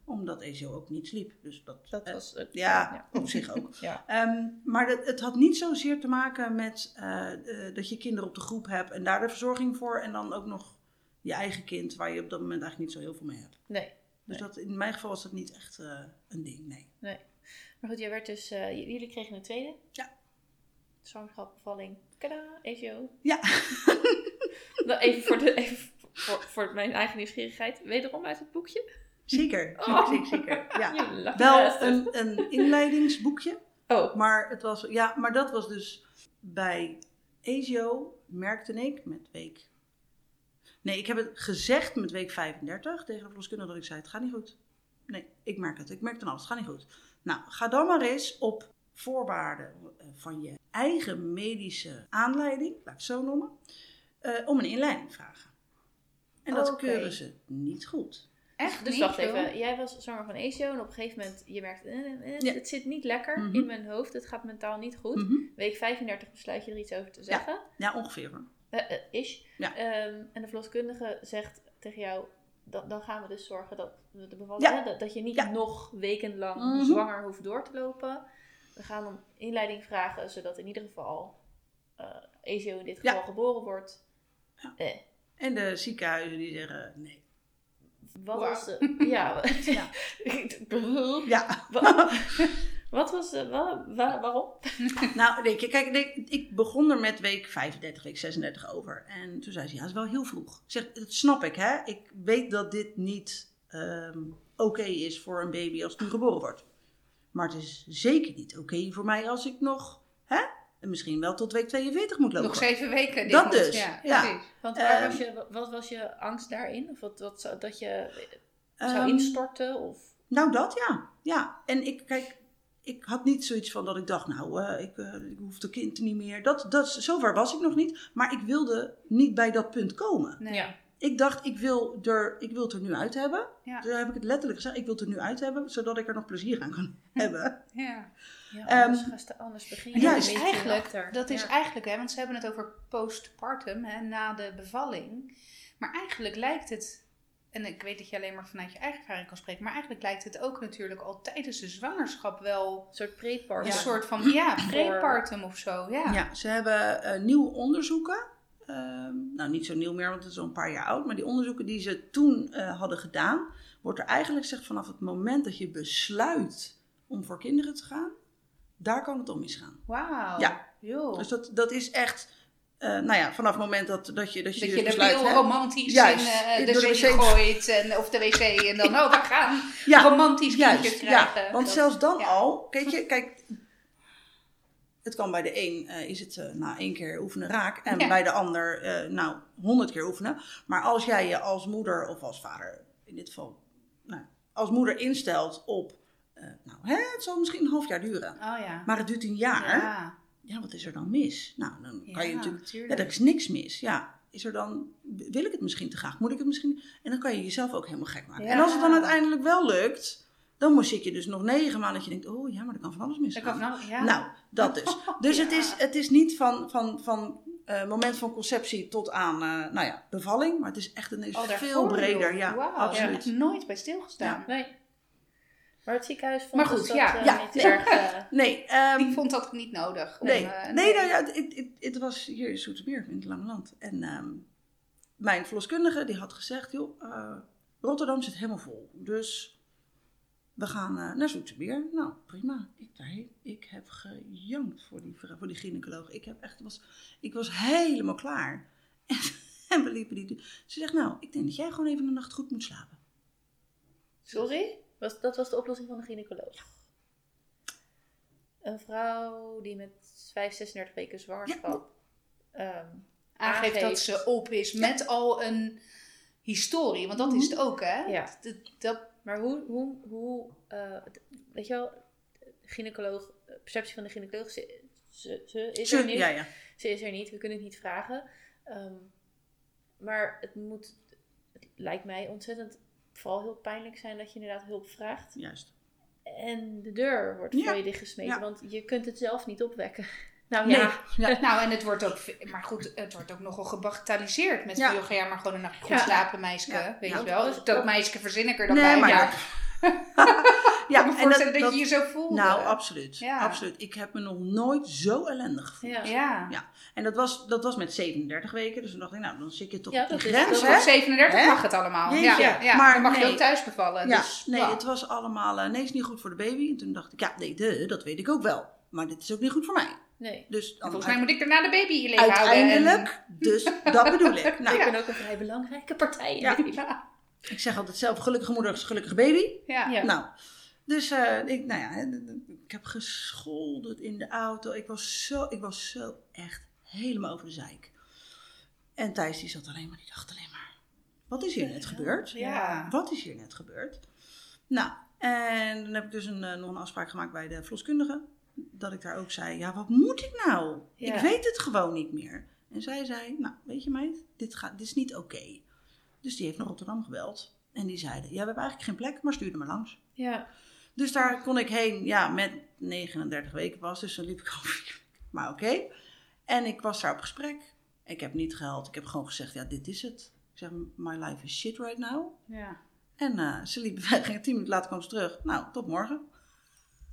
Omdat EZO ook niet sliep. Dus dat, dat was het. ja, op zich ook. Ja. Ehm, maar dat, het had niet zozeer te maken met eh, dat je kinderen op de groep hebt en daar de verzorging voor. En dan ook nog je eigen kind, waar je op dat moment eigenlijk niet zo heel veel mee hebt. Nee. Dus dat, in mijn geval was dat niet echt eh, een ding, nee. Maar goed, jij werd dus, eh, jullie kregen een tweede. Ja. Zwangerschap, bevalling. Kada, ECO. Ja. Nou, even voor, de, even voor, voor mijn eigen nieuwsgierigheid. Wederom uit het boekje. Zeker, Oh. zeker, zeker. Ja. Wel een, een inleidingsboekje, Oh, maar, het was, ja, maar dat was dus bij ESIO, merkte ik met week... Nee, ik heb het gezegd met week 35 tegen de verloskundige dat ik zei, het gaat niet goed. Nee, ik merk het. Ik merk dan al, het gaat niet goed. Nou, ga dan maar eens op voorwaarden van je eigen medische aanleiding, laat ik het zo noemen, eh, om een inleiding vragen. En dat keuren ze niet goed. Echt dus niet, wacht even. Jij was zwanger van ECO en op een gegeven moment, je merkt, eh, eh, Ja. het zit niet lekker Mhm. in mijn hoofd. Het gaat mentaal niet goed. Mhm. Week 35 besluit je er iets over te zeggen. Ja, ongeveer. Eh, eh, is. Ja. En de verloskundige zegt tegen jou, dan, dan gaan we dus zorgen dat de bevalling, dat, dat je niet nog wekenlang Mhm. zwanger hoeft door te lopen. We gaan om inleiding vragen, zodat in ieder geval eh ECO in dit geval geboren wordt. Ja. Eh, En de ziekenhuizen die zeggen nee. Wat was de... Ja. Ja. Ja, Wa- Wat was de... wa- wa- waarom? nou nee, kijk, kijk, ik begon er met week 35, week 36 over. En toen zei ze, ja, dat is wel heel vroeg. Ik zeg, dat snap ik, hè. Ik weet dat dit niet ehm, oké is voor een baby als het nu geboren wordt. Maar het is zeker niet oké voor mij als ik nog, hè, misschien wel tot week 42 moet lopen. Nog zeven weken. dit Dat moet- dus, Ja, ja. precies. Want waar Ehm, was je, wat was je angst daarin? Of wat, dat je zou Ehm, instorten? Of... Nou, dat ja. Ja, en ik, kijk, ik had niet zoiets van dat ik dacht, nou, eh, ik, eh, ik hoef de kind niet meer. Dat, dat, zover was ik nog niet. Maar ik wilde niet bij dat punt komen. Nee. Ja. Ik dacht, ik wil, er, ik wil het er nu uit hebben. Ja. Zo heb ik het letterlijk gezegd. Ik wil het er nu uit hebben, zodat ik er nog plezier aan kan hebben. Ja. Ja, Ehm, anders, anders begin je ja, een dus beetje eigenlijk, dat is Ja. eigenlijk, hè, want ze hebben het over postpartum, hè, na de bevalling. Maar eigenlijk lijkt het, en ik weet dat je alleen maar vanuit je eigen ervaring kan spreken, maar eigenlijk lijkt het ook natuurlijk al tijdens de zwangerschap wel Een soort prepartum. een soort van, ja, prepartum of zo. Ja. Ja, ze hebben eh, nieuwe onderzoeken. Ehm, nou, niet zo nieuw meer, want het is al een paar jaar oud. Maar die onderzoeken die ze toen eh, hadden gedaan, wordt er eigenlijk gezegd vanaf het moment dat je besluit om voor kinderen te gaan, daar kan het om misgaan. Wauw. Ja. Joh. Dus dat, dat is echt, eh, nou ja, vanaf het moment dat, dat je, dat je, dat dus je besluit, heel hè? romantisch Juist, in in- de wc. gooit, en, of de wc, en dan, oh, we gaan Ja, romantisch krijgen. ja. Want Dat- zelfs dan ja. al, kijk je, kijk, het kan bij de een eh, is het na één keer oefenen raak en Ja. bij de ander nou honderd keer oefenen. Maar als jij je als moeder of als vader, in dit geval, nou, als moeder instelt op, nou, hè, het zal misschien een half jaar duren, Oh ja. maar het duurt een jaar. Ja, Ja, wat is er dan mis? Nou, dan kan je natuurlijk, ja, er is niks mis. Ja, is er dan, wil ik het misschien te graag? Moet ik het misschien? En dan kan je jezelf ook helemaal gek maken. Ja. En als het dan uiteindelijk wel lukt, dan moet zit je dus nog negen maanden dat je denkt, oh ja, maar er kan van alles Dat misgaan. kan van- ja. Nou, dat dus. Dus het, is, het is niet van, van, van eh, moment van conceptie tot aan, eh, nou ja, bevalling, maar het is echt een, is Oh, veel breder. joh. Ja, absoluut. Nooit bij stilgestaan. Nee. Maar het ziekenhuis vond Maar goed, dus dat ja, eh, ja. niet erg... eh, Nee, ehm, Die vond dat niet nodig. om, Nee, eh, nee, nou ja, het, het, het, was hier in Zoetermeer, in het Lange Land. En ehm, mijn verloskundige die had gezegd, joh, eh, Rotterdam zit helemaal vol. Dus we gaan eh, naar Zoetermeer. Nou, prima. Ik, daarheen. ik heb gejankt voor die, voor die gynaecoloog. Ik, heb echt, was, ik was helemaal klaar. En, en we liepen die... Ze zegt, nou, ik denk dat jij gewoon even een nacht goed moet slapen. Sorry? Was, dat was de oplossing van de gynaecoloog. Een vrouw die met 5, 36 weken zwangerschap... ehm, aangeeft dat ze op is met al een historie. Want dat is het ook, hè? Ja. Dat, dat, maar hoe, hoe, hoe eh, weet je wel, gynaecoloog, perceptie van de gynaecoloog, ze, ze, ze is er niet. ja, ja. Ze is er niet, we kunnen het niet vragen. Ehm, maar het moet, het lijkt mij ontzettend, vooral heel pijnlijk zijn dat je inderdaad hulp vraagt. Juist. En de deur wordt Ja. voor je dichtgesmeten, Ja. want je kunt het zelf niet opwekken. Nou Nee. ja, Ja. nou, en het wordt ook, maar goed, het wordt ook nogal gebagatelliseerd. Met Ja. ja. ga jij maar gewoon een nacht goed Ja. slapen, meisje. Ja. Weet Ja. je wel? Dat meisje verzin ik er dan Nee, bij. maar ja. Ik kan me voorstellen dat, je je zo voelde. Nou, absoluut. Ja. absoluut. Ik heb me nog nooit zo ellendig gevoeld. ja. Ja. En dat was, dat was met 37 weken. Dus toen dacht ik, nou, dan zit je toch Ja, op die dat is- grens, hè? op 37 Hè? mag het allemaal. Jeetje. Ja, ja. Maar dan mag je nee. ook thuis bevallen. Ja, dus, nee, het was allemaal, nee, is niet goed voor de baby. En toen dacht ik, ja, nee, de, dat weet ik ook wel. Maar dit is ook niet goed voor mij. Nee. Dus En dan volgens mij moet ik daarna de baby in je leven uiteindelijk, dus dat bedoel ik. Nou, ik ben ook een vrij belangrijke partij. in Ja. ik zeg altijd zelf, gelukkige moeder is gelukkige baby. Ja. Ja. Nou, dus eh, ik, nou ja, ik heb gescholden in de auto. Ik was zo, ik was zo echt helemaal over de zeik. En Thijs die zat alleen maar, die dacht alleen maar, wat is hier net gebeurd? Ja. Wat is hier net gebeurd? Nou, en dan heb ik dus een, eh, nog een afspraak gemaakt bij de verloskundige. Dat ik daar ook zei, ja, wat moet ik nou? Ja. Ik weet het gewoon niet meer. En zij zei, nou, weet je meid, dit, gaat, dit is niet oké. Dus die heeft naar Rotterdam gebeld. En die zeiden, ja, we hebben eigenlijk geen plek, maar stuur er maar langs. Ja. Dus daar kon ik heen, ja, met 39 weken pas. Dus dan liep ik over. Maar oké. En ik was daar op gesprek. Ik heb niet gehuild. Ik heb gewoon gezegd, ja, dit is het. Ik zeg, my life is shit right now. Ja. En eh, ze liep weg. En tien minuten later kwam ze terug. Nou, tot morgen.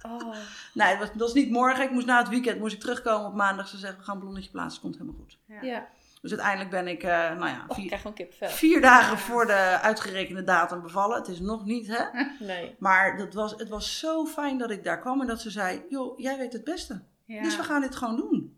Oh. Nee, het was, was niet morgen. Ik moest na het weekend moest ik terugkomen op maandag. Ze zeggen, we gaan een ballonnetje plaatsen. Komt helemaal goed. Ja. Dus uiteindelijk ben ik, eh, nou ja, Oh, ik vier, dagen voor de uitgerekende datum bevallen. Het is nog niet, hè? Nee. Maar dat was, het was zo fijn dat ik daar kwam en dat ze zei: Joh, jij weet het beste. Ja. Dus we gaan dit gewoon doen.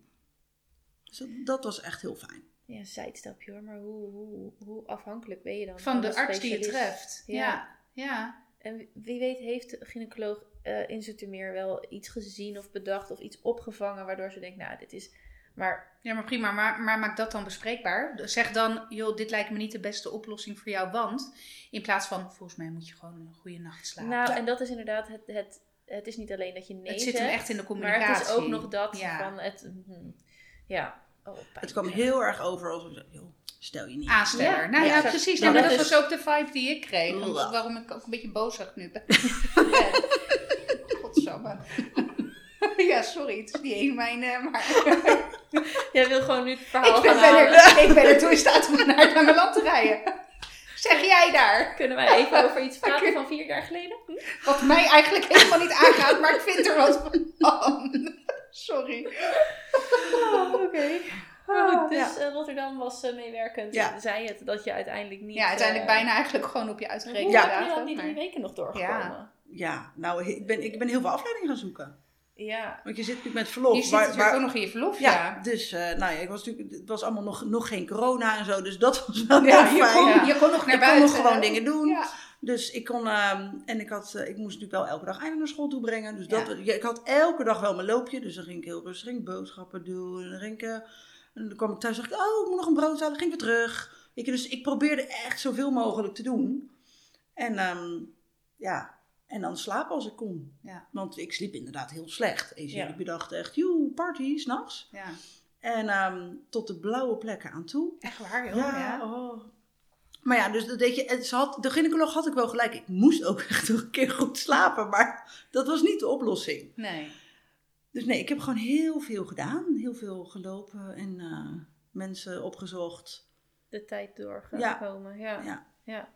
Dus dat, dat was echt heel fijn. Ja, een zijstapje hoor, maar hoe, hoe, hoe afhankelijk ben je dan? Van de een arts die je treft. Ja. Ja. Ja. En wie- weet heeft de gynaecoloog eh in Zoetermeer wel iets gezien of bedacht of iets opgevangen waardoor ze denkt, nou, dit is... Maar Ja, maar prima. Maar, maar maak dat dan bespreekbaar. Zeg dan, joh, dit lijkt me niet de beste oplossing voor jou, want... In plaats van, volgens mij moet je gewoon een goede nacht slapen. nou, en dat is inderdaad het, het... Het is niet alleen dat je nee het zit hem echt in de maar communicatie. het is ook nog dat Ja. van het... hm, ja. Oh. Het kwam heel erg over alsof ik joh, stel je niet. Aansteller. Ja. Nou ja, Ja. precies. Nou, maar dat dat is- was ook de vibe die ik kreeg. Waarom ik ook een beetje bozig nu ben. Godsamme. Ja, sorry. Het is niet één mijn... eh, maar Jij wil gewoon nu het verhaal ik, ben, gaan ben halen. er, ik ben er toe in staat om naar het lange land te rijden. Zeg jij daar? Kunnen wij even over iets praten van vier jaar geleden? Hm? Wat mij eigenlijk helemaal niet aangaat, maar ik vind er wat van. Sorry. Oké. Maar goed, dus Ja. eh, Rotterdam was eh, meewerkend. Ja. Zei het dat je uiteindelijk niet... Ja, uiteindelijk bijna eigenlijk gewoon op je uitgerekende Ja. heb je dan datum, die drie weken nog doorgekomen? Ja, nou, ik ben, ik ben heel veel afleidingen gaan zoeken. Ja. Want je zit natuurlijk met verlof. Je zit waar- natuurlijk waar- ook nog in je verlof, ja, ja. dus eh, nou ja, ik was natuurlijk, het was allemaal nog, nog geen corona en zo, dus dat was wel Ja, heel je, fijn. kon, Ja. je kon nog naar ik buiten. kon nog gewoon dingen doen. Dus ik kon, ehm, en ik, had, eh, ik moest natuurlijk wel elke dag eindelijk naar school toe brengen. Dus dat, ik had elke dag wel mijn loopje. Dus dan ging ik heel rustig ging ik boodschappen doen. En dan, ging ik, eh, en dan kwam ik thuis en dacht ik, oh, ik moet nog een brood halen. Dan ging ik weer terug. Je, dus ik probeerde echt zoveel mogelijk te doen. En ehm, ja, en dan slapen als ik kon. Ja. Want ik sliep inderdaad heel slecht. En Ja. ik bedacht echt, joe, party, s'nachts. ja. En ehm, tot de blauwe plekken aan toe. Echt waar, joh. Ja, Ja. oh. Maar ja, dus dat deed je, ze had, de gynaecoloog had ik wel gelijk. Ik moest ook echt nog een keer goed slapen, maar dat was niet de oplossing. Nee. Dus nee, ik heb gewoon heel veel gedaan. Heel veel gelopen en eh, mensen opgezocht. De tijd doorgekomen. Ja. ja. Ja.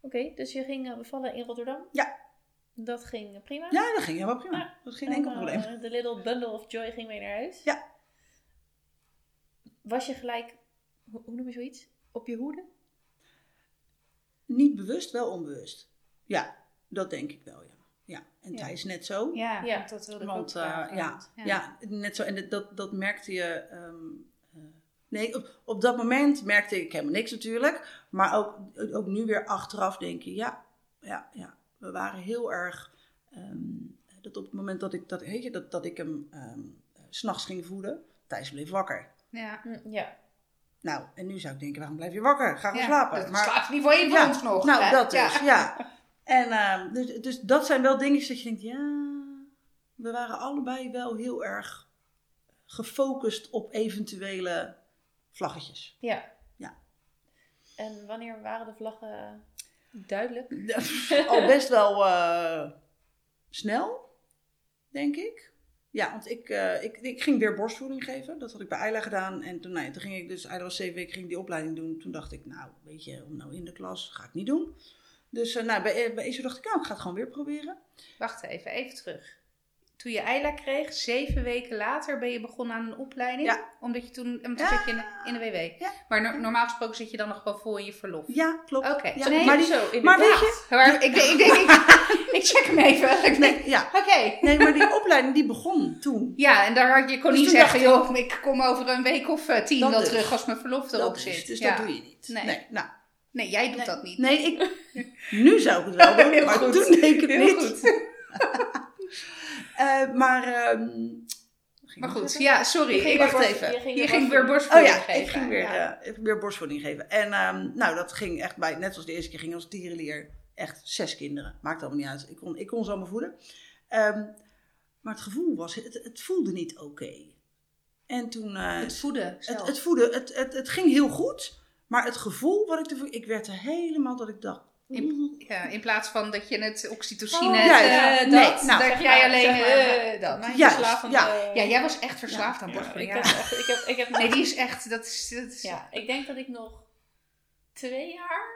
Oké, dus je ging eh, bevallen in Rotterdam? Ja. Dat ging eh, prima? Ja, dat ging helemaal prima. Dat is geen En, enkel eh, probleem. De little bundle of joy ging mee naar huis? Ja. Was je gelijk, hoe, noem je zoiets? Op je hoede? Niet bewust, wel onbewust. Ja, dat denk ik wel, ja. ja. En Ja. Thijs net zo. Ja, Ja. dat wilde ik Want ook eh, vragen. ja, ja. net zo. En dat- dat, merkte je. ehm, eh, nee, op, op dat moment merkte ik helemaal niks natuurlijk. Maar ook, ook nu weer achteraf denk je, ja, ja, ja. We waren heel erg. ehm, dat op het moment dat ik, dat, weet je, dat, dat ik hem ehm, s s'nachts ging voeden, Thijs bleef wakker. Ja. Hm, ja. Nou, en nu zou ik denken, waarom blijf je wakker? Ga gewoon Ja, slapen. Dat maar, slaapt niet voor je voor Ja, ons nog. nou, hè? dat Ja. dus, ja. En ehm, dus, dus dat zijn wel dingetjes dat je denkt, ja, we waren allebei wel heel erg gefocust op eventuele vlaggetjes. Ja. Ja. En wanneer waren de vlaggen duidelijk? Al best wel eh, snel, denk ik. Ja, want ik, eh, ik, ik ging weer borstvoeding geven. Dat had ik bij Ayla gedaan. En toen, nou ja, toen ging ik dus, Ayla was zeven weken, ging die opleiding doen. Toen dacht ik, nou, weet je, om nou in de klas, ga ik niet doen. Dus eh, nou, bij, bij dacht ik, nou, ik ga het gewoon weer proberen. Wacht even, even terug. Toen je Eila kreeg, zeven weken later ben je begonnen aan een opleiding. Ja. Omdat je toen, en toen Ja. zat je in, in de WW. Ja. Maar no- normaal gesproken zit je dan nog gewoon vol in je verlof. Ja, klopt. Oké. Nee, maar, die, zo, inderdaad. maar weet je, Maar ik, denk- ik denk, ik, ik check hem even. Ik denk, nee, ja, Oké. nee, maar die opleiding die begon toen. Ja, en daar had je kon Dus niet zeggen, joh, ik kom over een week of eh, tien Dat wel dus. terug als mijn verlof erop Dat is, zit. dus dat doe je niet. Nee. Nee, nou, Nee, jij doet Nee. dat niet. nee ik, nu zou ik het wel doen, maar goed. toen deed ik het Heel niet. goed. Eh, maar, ehm, Maar goed, ja, sorry. Ik wacht weer even. Je ging weer Oh borstvoeding ja, geven. ik ging weer, Ja. eh, weer borstvoeding geven. En ehm, nou, dat ging echt bij, net zoals de eerste keer ging als tierenlier, echt zes kinderen. Maakt allemaal niet uit. Ik kon, ik kon ze allemaal voeden. Ehm, maar het gevoel was, het, het voelde niet oké. En toen, eh, Het voeden het, het voeden, het, het, het ging heel goed. Maar het gevoel wat ik ervoor, ik werd er helemaal dat ik dacht, In, ja, in plaats van dat je het oxytocine, Oh, ja, eh, dat, Nee, nou, zeg jij alleen zeg maar, eh, dat. Mijn Juist, verslavende- ja. Ja, jij was echt verslaafd aan Ja, borstvoeding. ik, Ja, heb echt, ik, heb, ik heb Nee, die is echt, dat is, dat is Ja, ik denk dat ik nog twee jaar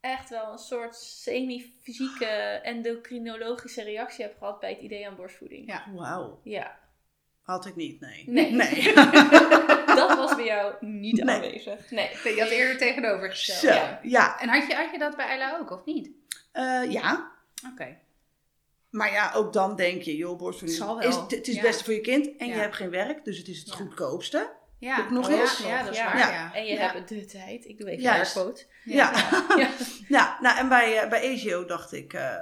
echt wel een soort semi-fysieke endocrinologische reactie heb gehad bij het idee aan borstvoeding. Ja. wauw, Ja, had ik niet, nee. Nee. nee. dat was bij jou niet Nee. aanwezig. Nee. Nee, je had eerder tegenovergesteld. Zo, Ja. ja. En had je, had je dat bij Ella ook, of niet? Eh, ja, Oké. Maar ja, ook dan denk je, joh, borstvoeding Het zal wel. is het is het Ja. beste voor je kind en Ja. je hebt geen werk, dus het is het Ja. goedkoopste. Ja, Ook nog ja, eens. Ja, dat is Ja. waar, Ja. ja. En je ja. hebt de tijd. Ik doe even een quote. Ja. Ja. Ja, nou, en bij, eh, bij ESO dacht ik, eh,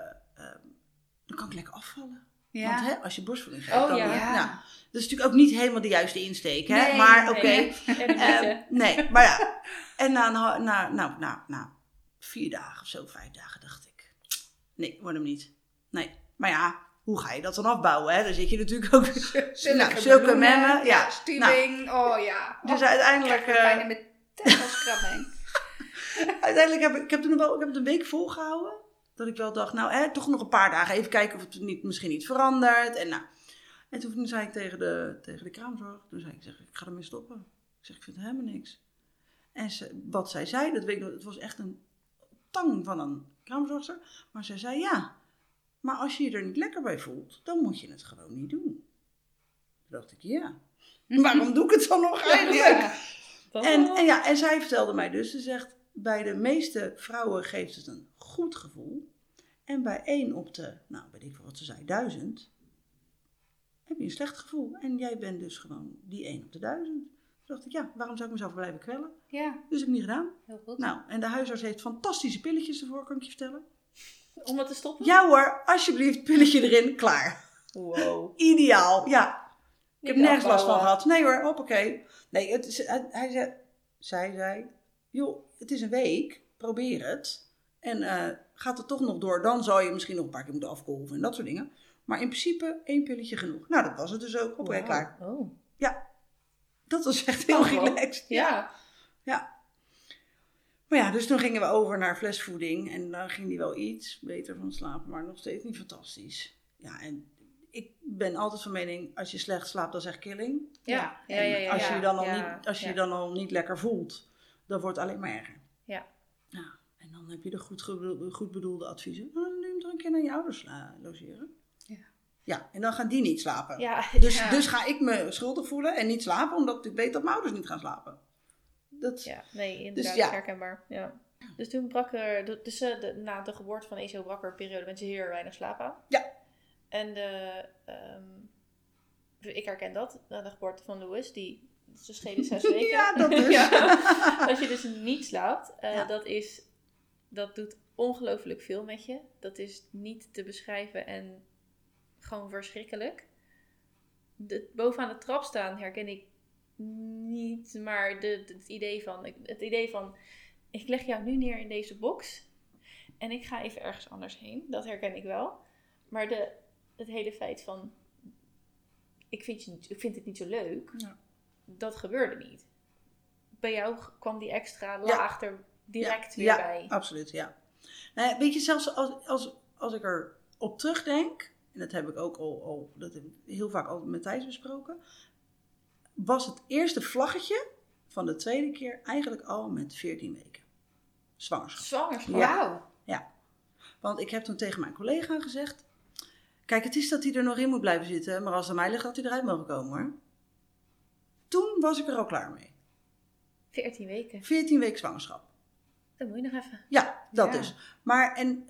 dan kan ik lekker afvallen. Ja. Want hè, als je borstvoeding geeft, Oh, dan... ja. Dat is natuurlijk ook niet helemaal de juiste insteek, hè? Nee, maar oké. nee. Eh, mythe. nee, maar ja. En na, ha- na, nou, na, na vier dagen of zo, vijf dagen, dacht ik, nee, wordt hem niet. Nee, maar ja, hoe ga je dat dan afbouwen, hè? Dan zit je natuurlijk ook... Zulke, Nou, zulke bloemen, memmen, ja. Nou. Oh ja. Dus oh, uiteindelijk... ik eh, bijna met tegelskrabbing. Uiteindelijk heb ik, ik heb toen wel, ik heb het een week volgehouden. Dat ik wel dacht, nou, hè, toch nog een paar dagen even kijken of het niet, misschien niet verandert. En, nou, en toen zei ik tegen de, tegen de kraamzorg, toen zei ik, zeg, ik ga ermee stoppen. Ik zeg, ik vind helemaal niks. En ze, wat zij zei, dat weet ik nog, het was echt een tang van een kraamzorgster. Maar zij zei, ja, maar als je je er niet lekker bij voelt, dan moet je het gewoon niet doen. Toen dacht ik, ja, waarom doe ik het dan nog eigenlijk? Ja. En, en, ja, en zij vertelde mij dus, ze zegt, bij de meeste vrouwen geeft het een goed gevoel. En bij één op de, nou weet ik veel wat ze zei, duizend, heb je een slecht gevoel. En jij bent dus gewoon die één op de duizend. Toen dacht ik, ja, waarom zou ik mezelf blijven kwellen? Ja, Dus heb ik niet gedaan. heel goed. Nou, en de huisarts heeft fantastische pilletjes ervoor, kan ik je vertellen. Om het te stoppen? Ja hoor, alsjeblieft, pilletje erin, klaar. Wow. Ideaal, ja. Ik heb nergens last van gehad. Nee hoor, hoppakee. Nee, het is, hij, hij zei, zij zei, joh, het is een week, probeer het. En eh, gaat het toch nog door, dan zou je misschien nog een paar keer moeten afkolven en dat soort dingen. Maar in principe één pilletje genoeg. Nou, dat was het dus ook. Hoppakee, Wow. klaar. Oh. Dat was echt heel Oh, wow. relaxed. Ja. ja. Maar ja, dus toen gingen we over naar flesvoeding. En dan ging die wel iets beter van slapen, maar nog steeds niet fantastisch. Ja, en ik ben altijd van mening, als je slecht slaapt, dat is echt killing. Ja. Ja, En ja, ja, als je ja. je dan al, Ja, niet, als je ja. je dan al niet lekker voelt, dan wordt het alleen maar erger. Ja. En dan heb je de goed, bedoelde adviezen. Nou, dan neem toch een keer naar je ouders logeren. Ja. En dan gaan die niet slapen. Ja. Dus, Ja. dus ga ik me schuldig voelen en niet slapen, omdat ik weet dat mijn ouders niet gaan slapen. Dat, Ja, nee, inderdaad, Dus ja. herkenbaar. Ja. Dus toen brak er, dus eh, de, na de geboorte van ESO brak er een periode met zeer weinig slaap aan. Ja. En de, ehm, ik herken dat, na de geboorte van Louis, die, ze schelen zes weken. Ja, dat dus. Ja. Als je dus niet slaapt, eh, Ja. dat, is, dat doet ongelooflijk veel met je. Dat is niet te beschrijven en gewoon verschrikkelijk. De, bovenaan de trap staan herken ik niet, maar de, de- het, idee van, ik- het idee van, ik leg jou nu neer in deze box en ik ga even ergens anders heen, dat herken ik wel. Maar de, het hele feit van, ik vind, je niet, ik vind het niet zo leuk, Ja. dat gebeurde niet. Bij jou kwam die extra laag er direct weer ja, bij. absoluut, ja. Nou ja, weet je, zelfs als, als, als ik er op terugdenk, en dat heb ik ook al, al dat heb ik heel vaak al met Thijs besproken, was het eerste vlaggetje van de tweede keer eigenlijk al met 14 weken. Zwangerschap. Zwangerschap. Ja. Wauw. Want ik heb toen tegen mijn collega gezegd, kijk, het is dat hij er nog in moet blijven zitten, maar als het aan mij ligt, had hij eruit mogen komen hoor. Toen was ik er al klaar mee. 14 weken. 14 weken zwangerschap. Dat moet je nog even. Ja, dat Ja. dus. Maar en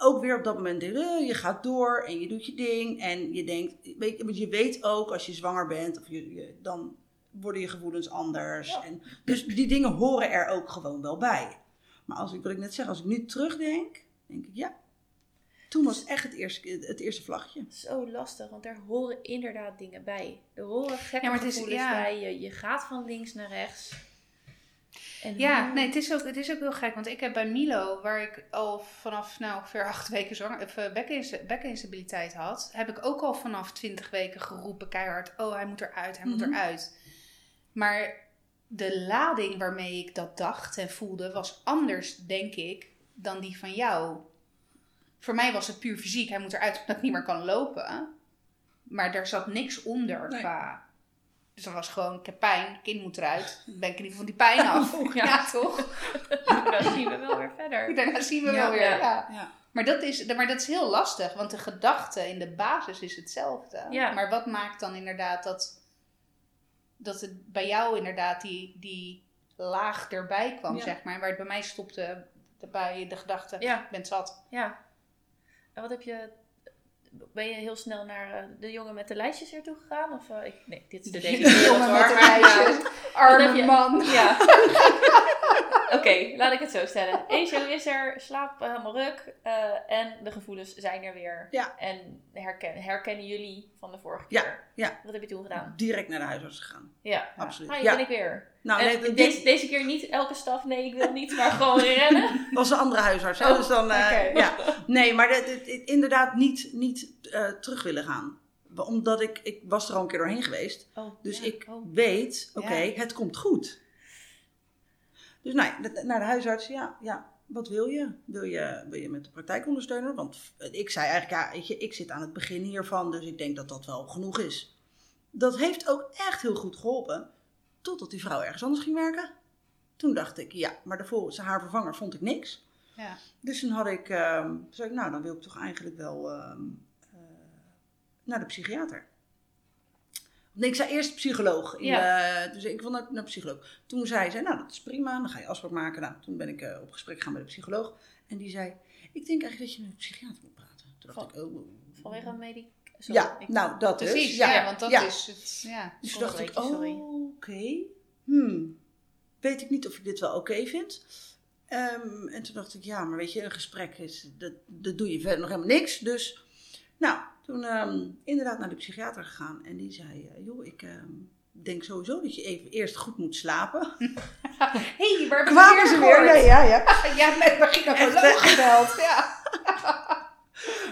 ook weer op dat moment, eh, je gaat door en je doet je ding. En je denkt, weet, je- want je weet ook als je zwanger bent, of je, je- dan worden je gevoelens anders. Ja. En, dus die dingen horen er ook gewoon wel bij. Maar als ik, wat ik net zeg, als ik nu terugdenk, denk ik ja. Toen was het echt het eerste, het eerste vlaggetje. Zo lastig, want daar horen inderdaad dingen bij. Er horen gekke Ja, maar het is- gevoelens ja. bij. Je, je gaat van links naar rechts. En Ja, hoe- nee, het is, ook, het is ook heel gek. Want ik heb bij Milo, waar ik al vanaf nou, ongeveer acht weken zwanger, of, eh, bekkeninsta- bekkeninstabiliteit had, heb ik ook al vanaf twintig weken geroepen keihard, oh hij moet eruit, hij moet Mhm. eruit. Maar de lading waarmee ik dat dacht en voelde was anders, denk ik, dan die van jou. Voor mij was het puur fysiek, hij moet eruit omdat ik niet meer kan lopen. Maar daar zat niks onder Nee. qua... Dus dat was gewoon, ik heb pijn, het kind moet eruit. Dan ben ik in ieder geval van die pijn af. Ja. ja, toch? dan zien we wel weer verder. Daarna zien we Ja, wel weer. ja. Ja. Ja. Maar, dat is, maar dat is heel lastig, want de gedachte in de basis is hetzelfde. Ja. Maar wat maakt dan inderdaad dat, dat het bij jou inderdaad die, die laag erbij kwam, Ja. zeg maar. En waar het bij mij stopte bij de gedachte, Ja. ik ben zat. Ja. En wat heb je... ben je heel snel naar eh, de jongen met de lijstjes ertoe gegaan? Of, eh, ik, nee, dit is de De jongen met de lijstjes. Arme man. Ja. Oké, laat ik het zo stellen. Ezo is er, slaap eh, helemaal ruk eh, en de gevoelens zijn er weer. Ja. En herken, herkennen jullie van de vorige Ja, keer? ja. Wat heb je toen gedaan? Direct naar de huisarts gegaan. Ja. Absoluut. Ah, hier Ja. ben ik weer. Nou, nee, dit deze, deze keer niet elke staf, nee, ik wil niet, maar gewoon rennen. was een andere huisarts. Oh, dus dan, eh, ja. Nee, maar inderdaad niet, niet terug willen gaan. Omdat ik, ik was er al een keer doorheen geweest. Oh, Dus ja. ik Oh. weet, oké, Ja. het komt goed. Dus nou, ja, naar de huisarts, ja, ja, wat wil je? Wil je, wil je met de praktijkondersteuner? Want ik zei eigenlijk, ja, weet je, ik zit aan het begin hiervan, dus ik denk dat dat wel genoeg is. Dat heeft ook echt heel goed geholpen, totdat die vrouw ergens anders ging werken. Toen dacht ik, ja, maar daarvoor, haar vervanger vond ik niks. Ja. Dus toen had ik, ehm zei ik, nou, dan wil ik toch eigenlijk wel ehm, eh, naar de psychiater. Nee, ik zei eerst psycholoog. In Ja. de- dus ik wil naar, naar psycholoog. Toen zei ze, nou, dat is prima, dan ga je afspraak maken. Nou, toen ben ik eh, op gesprek gegaan met de psycholoog. En die zei, ik denk eigenlijk dat je met de psychiater moet praten. Toen dacht ik, oh. Vanwege een medic... Ja, nou, dat dus. Precies, ja, ja, want dat ja. is het. Ja. Dus toen dacht een ik, sorry. oh, oké. Hmm. Weet ik niet of ik dit wel oké vind. Ehm, en toen dacht ik, ja, maar weet je, een gesprek is, dat, dat doe je verder nog helemaal niks. Dus, nou, toen ehm, inderdaad naar de psychiater gegaan. En die zei, eh, joh, ik ehm, denk sowieso dat je even eerst goed moet slapen. Hé, hey, waar Kwamen ze weer? Ja, ja, ja. Ja, met mijn gynaecoloog gebeld. Ja.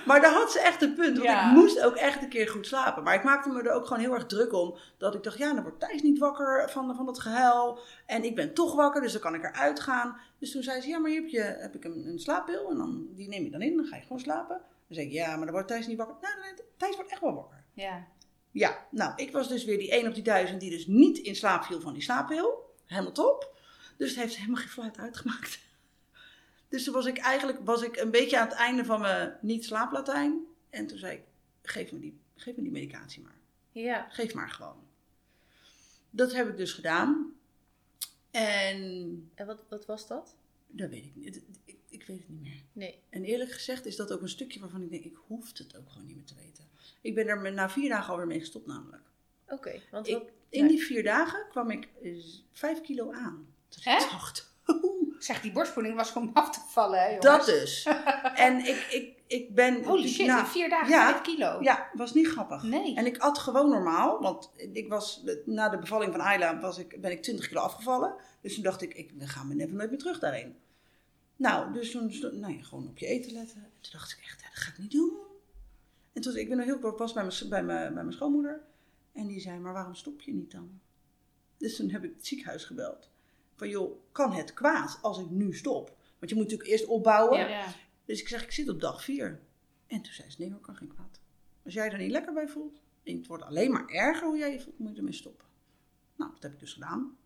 Maar daar had ze echt een punt. Want Ja. ik moest ook echt een keer goed slapen. Maar ik maakte me er ook gewoon heel erg druk om. Dat ik dacht, ja, dan wordt Thijs niet wakker van, van dat gehuil. En ik ben toch wakker, dus dan kan ik eruit gaan. Dus toen zei ze, ja, maar hier heb, je, heb ik een, een slaappil. En dan, die neem je dan in, dan ga je gewoon slapen. Dan zei ik, ja, maar dan wordt Thijs niet wakker. Nou, nee, Thijs wordt echt wel wakker. ja. Ja, nou, ik was dus weer die 1 op die duizend die dus niet in slaap viel van die slaappil. Helemaal top. Dus het heeft helemaal geen fluit uitgemaakt. Dus toen was ik eigenlijk was ik een beetje aan het einde van mijn niet-slaaplatijn. En toen zei ik, geef me, die, geef me die medicatie maar. Ja. Geef maar gewoon. Dat heb ik dus gedaan. En En wat, wat was dat? dat weet ik niet. Ik, weet het niet meer. Nee. En eerlijk gezegd is dat ook een stukje waarvan ik denk, ik hoef het ook gewoon niet meer te weten. Ik ben er na vier dagen alweer mee gestopt namelijk. Oké, want Ik-. In die vier dagen kwam ik eh, vijf kilo aan. Ik dacht, Zeg, die borstvoeding was om af te vallen, hè, jongens. dat dus. En ik, ik, ik ben... Holy shit, nou, in vier dagen ja. vijf kilo. Ja, was niet grappig. Nee. En ik at gewoon normaal, want ik was, na de bevalling van Ayla was ik, ben ik 20 kilo afgevallen. Dus toen dacht ik, ik we gaan me never nooit meer terug daarin. Nou, dus toen, stond- nou ja, gewoon op je eten letten. En toen dacht ik echt, ja, dat ga ik niet doen. En toen, ik ben nog heel kort pas bij mijn, bij, mijn, bij mijn schoonmoeder. En die zei, maar waarom stop je niet dan? Dus toen heb ik het ziekenhuis gebeld. Van joh, kan het kwaad als ik nu stop? Want je moet natuurlijk eerst opbouwen. Ja. Ja. Dus ik zeg, ik zit op dag vier. En toen zei ze, nee hoor, kan geen kwaad. Als jij er niet lekker bij voelt, en het wordt alleen maar erger hoe jij je voelt, moet je ermee stoppen. Nou, dat heb ik dus gedaan.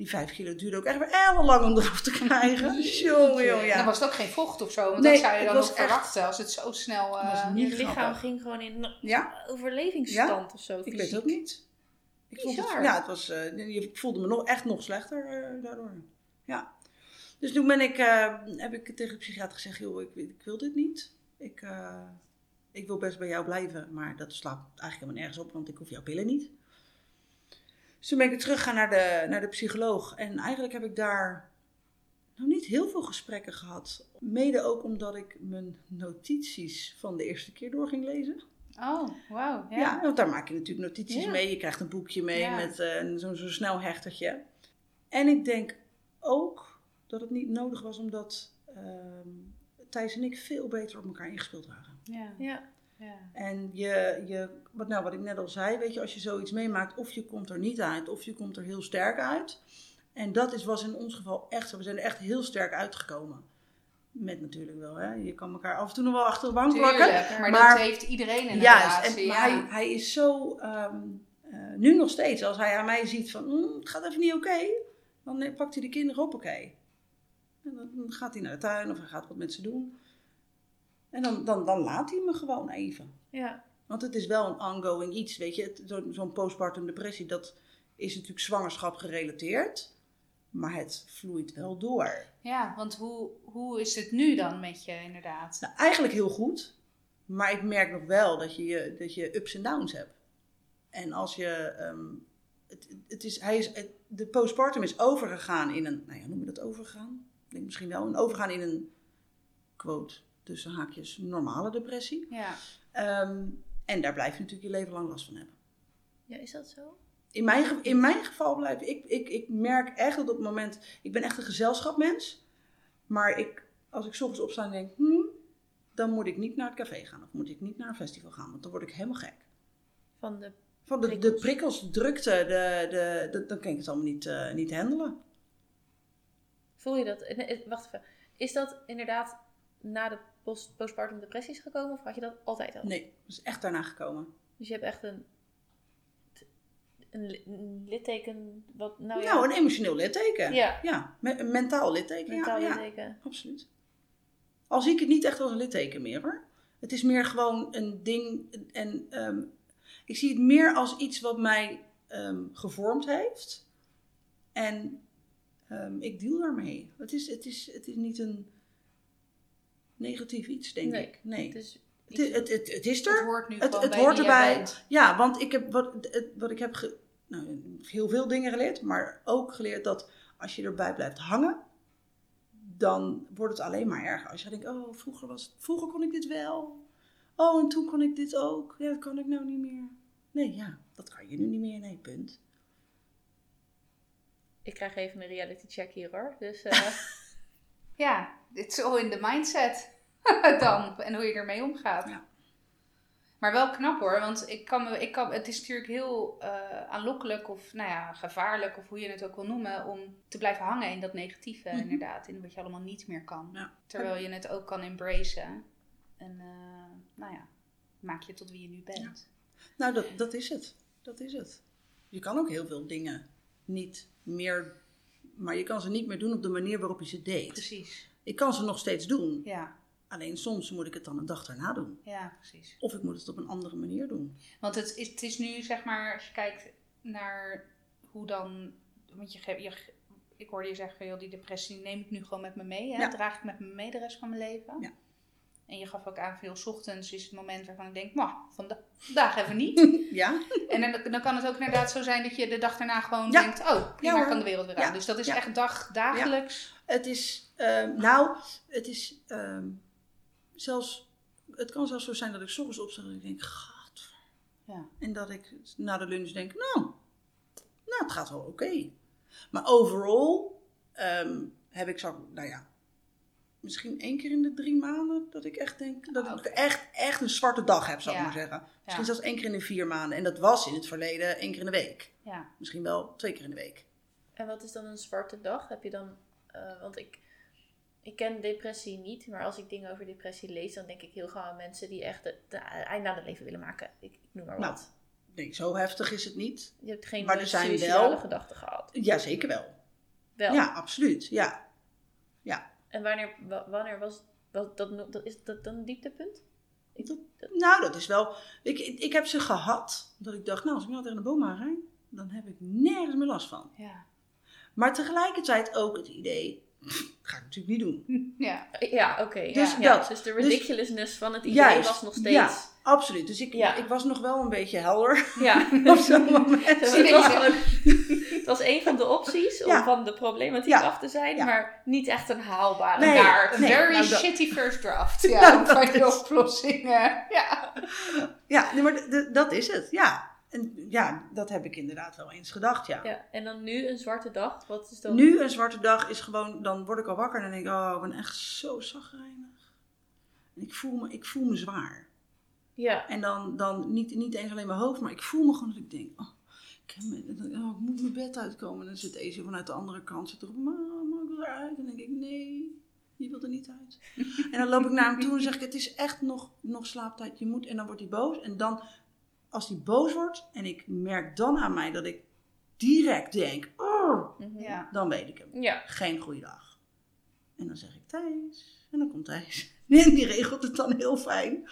Die vijf kilo duurde ook echt weer heel lang om eraf te krijgen. Jongen, jongen, Dan ja. was het ook geen vocht of zo, want Nee, dat zou je dan was ook echt- verwachten als het zo snel... eh, was niet Je lichaam grappig. ging gewoon in Ja, overlevingsstand of zo. ik weet het ook niet. Ik vond het, ja, het was, eh, je voelde me nog, echt nog slechter eh, daardoor. Ja. Dus toen ben ik, eh, heb ik tegen de psychiater gezegd, joh, ik, ik wil dit niet. Ik, eh, ik wil best bij jou blijven, maar dat slaat eigenlijk helemaal nergens op, want ik hoef jouw pillen niet. Dus toen ben ik weer teruggegaan naar de, naar de psycholoog. En eigenlijk heb ik daar nog niet heel veel gesprekken gehad. Mede ook omdat ik mijn notities van de eerste keer door ging lezen. Oh, wauw. Ja. Ja. want daar maak je natuurlijk notities Ja. mee. Je krijgt een boekje mee Ja. met eh, zo'n zo'n snel hechtertje. En ik denk ook dat het niet nodig was omdat ehm, Thijs en ik veel beter op elkaar ingespeeld waren. Ja. Ja. En je, je wat, nou, wat ik net al zei, weet je, als je zoiets meemaakt, of je komt er niet uit, of je komt er heel sterk uit. En dat is, was in ons geval echt zo. We zijn er echt heel sterk uitgekomen. Met natuurlijk wel, hè. Je kan elkaar af en toe nog wel achter de bank plakken. Tuurlijk, maar, Maar- dat heeft iedereen in Juist, en, relatie. maar ja. hij, hij is zo, ehm, eh, nu nog steeds, als hij aan mij ziet van, "Mm, het gaat even niet oké, dan pakt hij de kinderen op oké. En dan, dan gaat hij naar de tuin of hij gaat wat met ze doen. En dan, dan, dan laat hij me gewoon even. Ja. Want het is wel een ongoing iets, weet je. Zo- Zo'n postpartum depressie, dat is natuurlijk zwangerschap gerelateerd. Maar het vloeit wel door. Ja, want hoe, hoe is het nu dan met je inderdaad? Nou, eigenlijk heel goed. Maar ik merk nog wel dat je, je- dat je ups en downs hebt. En als je. ehm, het, het is, hij is, het- de postpartum is overgegaan in een. Nou ja, noem je dat overgegaan? Ik denk misschien wel. Een overgaan in een. quote tussen haakjes normale depressie. Ja. Ehm, en daar blijf je natuurlijk je leven lang last van hebben. Ja, is dat zo? In mijn, ge- in mijn geval blijf ik, ik, ik merk echt dat op het moment, ik ben echt een gezelschapmens, maar ik, als ik ochtends opsta en denk, hmm, dan moet ik niet naar het café gaan of moet ik niet naar een festival gaan, want dan word ik helemaal gek. Van de... Van de prikkels, de, prikkels, de drukte, de, de, de- dan kan ik het allemaal niet, eh, niet handelen. Voel je dat? Wacht even. Is dat inderdaad na de post postpartum depressies gekomen? Of had je dat altijd al? Nee, dat is echt daarna gekomen. Dus je hebt echt een... Een, li- een litteken wat... Nou, Nou, ja, een emotioneel litteken. Ja. Ja, me- mentaal litteken. mentaal ja, ja, litteken. absoluut. Al zie ik het niet echt als een litteken meer hoor. Het is meer gewoon een ding. En ehm, ik zie het meer als iets wat mij ehm, gevormd heeft. En ehm, ik deal daarmee. Het is, het, is, het is niet een negatief iets, denk Nee, ik. Nee. Het is Het, het, het, het, het is er. Het hoort nu Het, bij hoort erbij. Ja, want ik heb wat, ik heb ge- nou, heel veel dingen geleerd, maar ook geleerd dat als je erbij blijft hangen, dan wordt het alleen maar erger. Als je denkt, oh, vroeger, was, vroeger kon ik dit wel. Oh, en toen kon ik dit ook. Ja, dat kan ik nou niet meer. Nee, ja, dat kan je nu niet meer. Nee, punt. Ik krijg even een reality check hier hoor. Dus eh, Ja, het is all in the mindset dan. En hoe je ermee omgaat. Ja. Maar wel knap hoor, want ik kan me, ik kan, het is natuurlijk heel eh, aanlokkelijk of nou ja, gevaarlijk of hoe je het ook wil noemen, om te blijven hangen in dat negatieve Mhm. inderdaad. In wat je allemaal niet meer kan. Ja. Terwijl je het ook kan embracen. En eh, nou ja, maak je tot wie je nu bent. Nou, dat, dat is het. Dat is het. Je kan ook heel veel dingen niet meer, maar je kan ze niet meer doen op de manier waarop je ze deed. Precies. Ik kan ze nog steeds doen. Ja, Alleen soms moet ik het dan een dag daarna doen. ja, precies. Of ik moet het op een andere manier doen. Want het is, het is nu, zeg maar, als je kijkt naar hoe dan. Want je, je, ik hoorde je zeggen, joh, die depressie neem ik nu gewoon met me mee. Hè? Ja. Draag ik met me mee de rest van mijn leven. Ja. En je gaf ook aan, veel 's ochtends is het moment waarvan ik denk, nou, vandaag even niet. Ja? en dan, dan kan het ook inderdaad zo zijn dat je de dag daarna gewoon Ja. denkt, oh, prima, Ja, kan de wereld weer aan. Ja. Dus dat is echt dag, dagelijks. Het is, ehm, nou, het is ehm, zelfs, het kan zelfs zo zijn dat ik ochtends opsta en ik denk, god. Ja. En dat ik na de lunch denk, nou, nou het gaat wel oké. Maar overal ehm, heb ik zo, nou ja, misschien één keer in de drie maanden dat ik echt denk, dat Ah, ik echt, echt een zwarte dag heb, zou ik Ja. maar zeggen. Misschien Ja. zelfs één keer in de vier maanden. En dat was in het verleden één keer in de week. Ja. Misschien wel twee keer in de week. En wat is dan een zwarte dag? Heb je dan, eh, want ik, ik ken depressie niet, maar als ik dingen over depressie lees, dan denk ik heel gauw aan mensen die echt het de einde aan het leven willen maken. Ik, ik noem maar Nou, wat. Nee, zo heftig is het niet. Je hebt geen maar er eh, zijn suïcidale wel- gedachten gehad. Ja, zeker wel. Wel. Ja, absoluut. Ja. En wanneer, wa- wanneer was, was dat, dat, is dat dan een dieptepunt? Ik, dat- Nou, dat is wel. Ik, ik, heb ze gehad. Dat ik dacht, nou, als ik nou tegen de boom aan rijd, dan heb ik nergens meer last van. Ja. Maar tegelijkertijd ook het idee, ga ik natuurlijk niet doen. Ja. ja, oké. Dus ja. dat. dus de Dus- ridiculousness van het idee Juist, was nog steeds... ja. Absoluut. Dus ik, Ja. ik was nog wel een beetje helder Ja. op zo'n moment. Het was een van de opties om Ja. van de problematiek Ja. af te zijn, Ja. maar niet echt een haalbare Nee. kaart. Een Nee, very nou, dat- shitty first draft. Ja, Nou, van dat je is- oplossingen. Ja. Ja, nee, maar dat is het. Ja. En ja, dat heb ik inderdaad wel eens gedacht, ja. Ja, en dan nu een zwarte dag. Wat is dan? Nu een zwarte dag is gewoon, dan word ik al wakker en dan denk ik, oh, ik ben echt zo zagrijnig. En ik voel me, ik voel me zwaar. Ja, En dan, dan niet, niet eens alleen mijn hoofd, maar ik voel me gewoon dat ik denk, oh, ik, oh, ik moet mijn bed uitkomen. En dan zit deze vanuit de andere kant, zit erop, mama, ik wil eruit. En dan denk ik, nee, je wilt er niet uit. en dan loop ik naar hem toe en zeg ik, het is echt nog, nog slaaptijd, je moet. En dan wordt hij boos. En dan, als hij boos wordt en ik merk dan aan mij dat ik direct denk, oh. Ja. dan weet ik hem. ja. Geen goede dag. En dan zeg ik Thijs. En dan komt Thijs. En die regelt het dan heel fijn.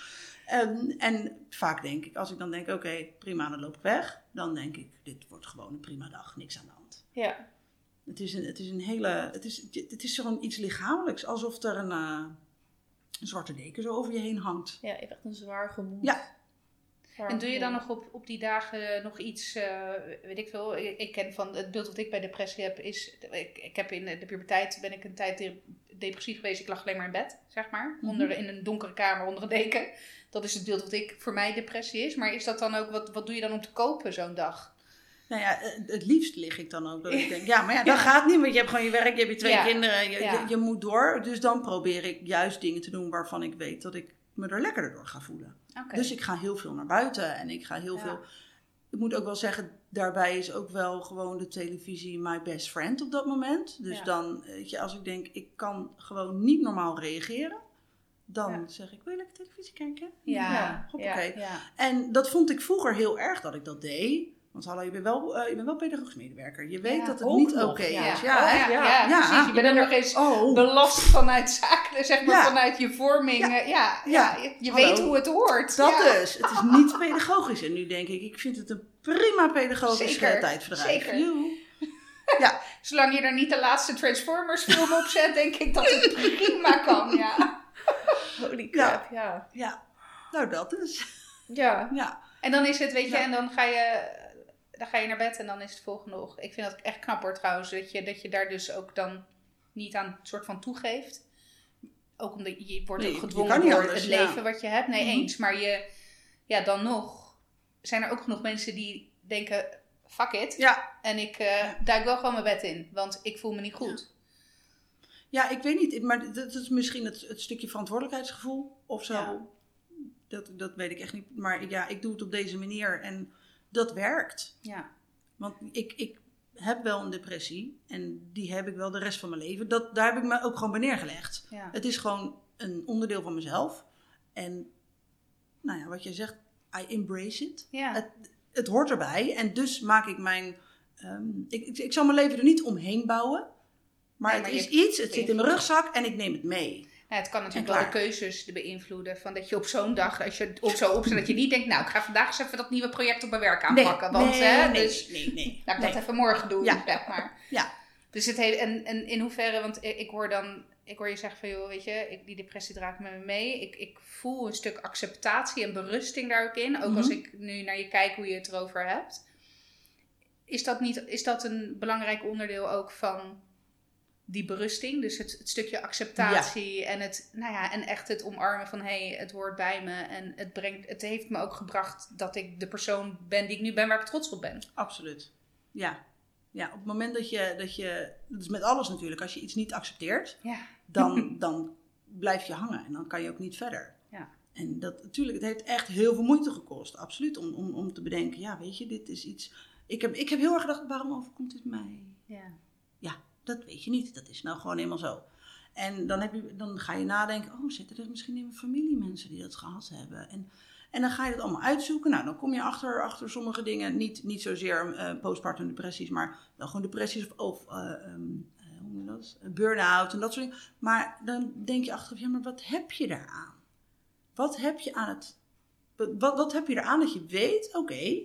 En, en vaak denk ik, als ik dan denk, oké, prima, dan loop ik weg. Dan denk ik, dit wordt gewoon een prima dag, niks aan de hand. ja. Het is een, het is een hele, het is, het is gewoon iets lichamelijks. Alsof er een, eh, een zwarte deken zo over je heen hangt. Ja, je hebt echt een zwaar gemoed. Ja. En doe je dan nog op, op die dagen nog iets, eh, weet ik veel, ik, ik ken van het beeld wat ik bij depressie heb is, ik, ik heb in de puberteit, ben ik een tijd depressief geweest, ik lag alleen maar in bed, zeg maar, Mhm. onder, in een donkere kamer onder een deken. Dat is het beeld wat ik, voor mij depressie is, maar is dat dan ook, wat, wat doe je dan om te kopen zo'n dag? Nou ja, het het liefst lig ik dan ook. Dat ik denk, ja, maar ja, dat gaat niet, want je hebt gewoon je werk, je hebt je twee Ja. kinderen, je, Ja. je, je moet door. Dus dan probeer ik juist dingen te doen waarvan ik weet dat ik me er lekkerder door ga voelen. Dus ik ga heel veel naar buiten en ik ga heel veel. Ik moet ook wel zeggen, daarbij is ook wel gewoon de televisie my best friend op dat moment. Dus Ja. dan, weet je, als ik denk, ik kan gewoon niet normaal reageren, dan Ja. zeg ik, wil je lekker televisie kijken? Ja, ja. En dat vond ik vroeger heel erg dat ik dat deed. Want hallo, je bent wel, eh, je bent wel pedagogisch medewerker. Je weet Ja, dat het niet oké ja. is. Oh, Ja, ja, ja. ja, Ja. precies. Je bent nog eens Oh, belast vanuit zaken, zeg maar, Ja. vanuit je vorming. Ja, ja, Ja. je, Hallo. weet hoe het hoort. dat ja. dus. Het is niet pedagogisch. En nu denk ik, ik vind het een prima pedagogisch tijdverdrijf. zeker. Joe. Zolang je er niet de laatste Transformers film op zet, denk ik dat het prima kan. Ja. Holy crap, ja. Ja, nou dat dus. Ja. Ja, En dan is het, weet je, Ja. en dan ga je, dan ga je naar bed en dan is het volgende nog. Ik vind dat echt knap hoor trouwens, dat je, dat je daar dus ook dan niet aan soort van toegeeft. Ook omdat je, wordt Nee, ook gedwongen door anders, het ja. leven wat je hebt. Nee, Mhm. eens. Maar je, ja, dan nog zijn er ook genoeg mensen die denken, fuck it. ja. En ik eh, duik wel gewoon mijn bed in, want ik voel me niet goed. ja ik weet niet. Maar dat is misschien het, het stukje verantwoordelijkheidsgevoel of zo. Ja. Dat, dat weet ik echt niet. Maar ja, ik doe het op deze manier en dat werkt. Ja. Want ik, ik heb wel een depressie en die heb ik wel de rest van mijn leven. Dat, daar heb ik me ook gewoon bij neergelegd. Ja. Het is gewoon een onderdeel van mezelf. En nou ja, wat je zegt, I embrace it. Ja. Het, het hoort erbij. En dus maak ik mijn... ehm, ik, ik, ik zal mijn leven er niet omheen bouwen. Maar, Nee, maar het is je iets, het zit in mijn rugzak en ik neem het mee. Het kan natuurlijk wel de keuzes beïnvloeden. Van dat je op zo'n dag, als je op zo opzet, dat je niet denkt, nou, ik ga vandaag eens even dat nieuwe project op mijn werk aanpakken. want, nee, hè, nee, dus nee, nee. laat ik nee. dat even morgen doen, Ja. zeg maar. Ja. Dus het heeft, en, en in hoeverre, want ik, hoor dan, ik hoor je zeggen van, joh, weet je, ik, die depressie draagt me mee. Ik, ik voel een stuk acceptatie en berusting daar ook in. Ook als Mhm. ik nu naar je kijk hoe je het erover hebt. Is dat, niet, is dat een belangrijk onderdeel ook van die berusting? Dus het, het stukje acceptatie en, het, nou ja, en echt het omarmen van hé, hey, het hoort bij me. En het, brengt, het heeft me ook gebracht dat ik de persoon ben die ik nu ben, waar ik trots op ben. Absoluut. Ja. Ja, op het moment dat je, dat je... Dat is met alles natuurlijk. Als je iets niet accepteert, Ja. dan, dan blijf je hangen. En dan kan je ook niet verder. Ja. En dat natuurlijk, het heeft echt heel veel moeite gekost. Absoluut. Om, om, om te bedenken, ja, weet je, dit is iets... Ik heb, ik heb heel erg gedacht, waarom overkomt dit mij? Ja. Ja, dat weet je niet. Dat is nou gewoon eenmaal zo. En dan, heb je, dan ga je nadenken, oh, zitten er misschien in mijn familie mensen die dat gehad hebben? En, en dan ga je dat allemaal uitzoeken. Nou, dan kom je achter, achter sommige dingen, niet, niet zozeer eh, postpartum depressies, maar wel gewoon depressies of, of eh, ehm, eh, hoe noem je dat? Burn-out en dat soort dingen. Maar dan denk je achteraf, ja, maar wat heb je daaraan? Wat heb je aan het... Wat, wat heb je eraan dat je weet, oké,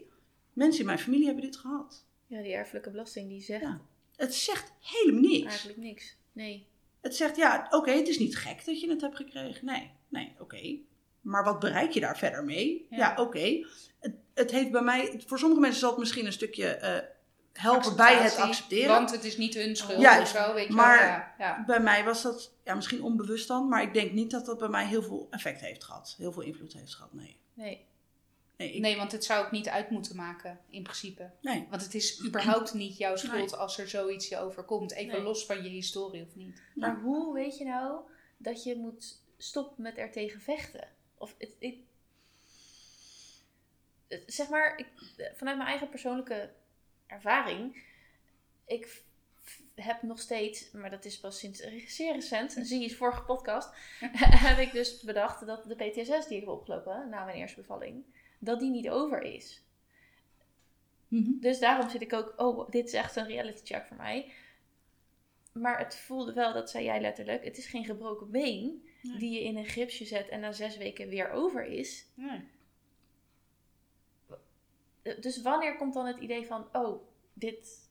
mensen in mijn familie hebben dit gehad. Ja, die erfelijke belasting die zegt Ja. Het zegt helemaal niks. eigenlijk niks. Nee. Het zegt, ja, oké, het is niet gek dat je het hebt gekregen. Nee, nee, oké. Maar wat bereik je daar verder mee? Ja. Ja, oké. Het, het heeft bij mij, voor sommige mensen zal het misschien een stukje eh, helpen bij het accepteren. Want het is niet hun schuld Juist, of zo, weet je maar- wel. Ja, ja. Bij mij was dat ja, misschien onbewust dan, maar ik denk niet dat dat bij mij heel veel effect heeft gehad. Heel veel invloed heeft gehad, nee. Nee. Nee, ik- Nee, want het zou ook niet uit moeten maken, in principe. nee. Want het is überhaupt niet jouw schuld Nee. als er zoiets je overkomt. Even Nee. los van je historie of niet. Maar hoe weet je nou dat je moet stoppen met er tegen vechten? Of het, het- het- zeg maar, ik, vanuit mijn eigen persoonlijke ervaring, ik heb nog steeds, maar dat is pas sinds zeer recent, zie je vorige podcast, heb ik dus bedacht dat de PTSS die ik heb opgelopen na mijn eerste bevalling, dat die niet over is. Mhm. Dus daarom zit ik ook, oh, dit is echt een reality check voor mij. Maar het voelde wel, dat zei jij letterlijk, het is geen gebroken been Nee. die je in een gripsje zet en na zes weken weer over is. Nee. Dus wanneer komt dan het idee van, oh, dit,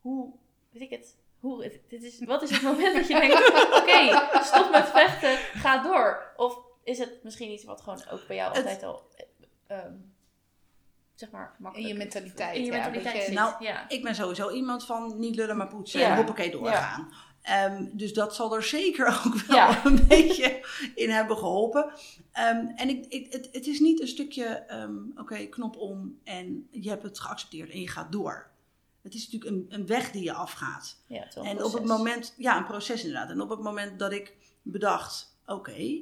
hoe, weet ik het, hoe, het- dit is, wat is het moment dat je denkt, oké, stop met vechten, ga door. Of is het misschien iets wat gewoon ook bij jou Het- altijd al, eh, ehm, zeg maar, In je mentaliteit. in je ja, mentaliteit. Nou, ja. Ik ben sowieso iemand van niet lullen maar poetsen Ja. en hoppakee doorgaan. Ehm, dus dat zal er zeker ook wel Ja. een beetje in hebben geholpen. Ehm, en ik, ik, het, het is niet een stukje, ehm, oké, knop om en je hebt het geaccepteerd en je gaat door. Het is natuurlijk een, een weg die je afgaat. En op het moment, ja, een proces inderdaad. En op het moment dat ik bedacht, oké,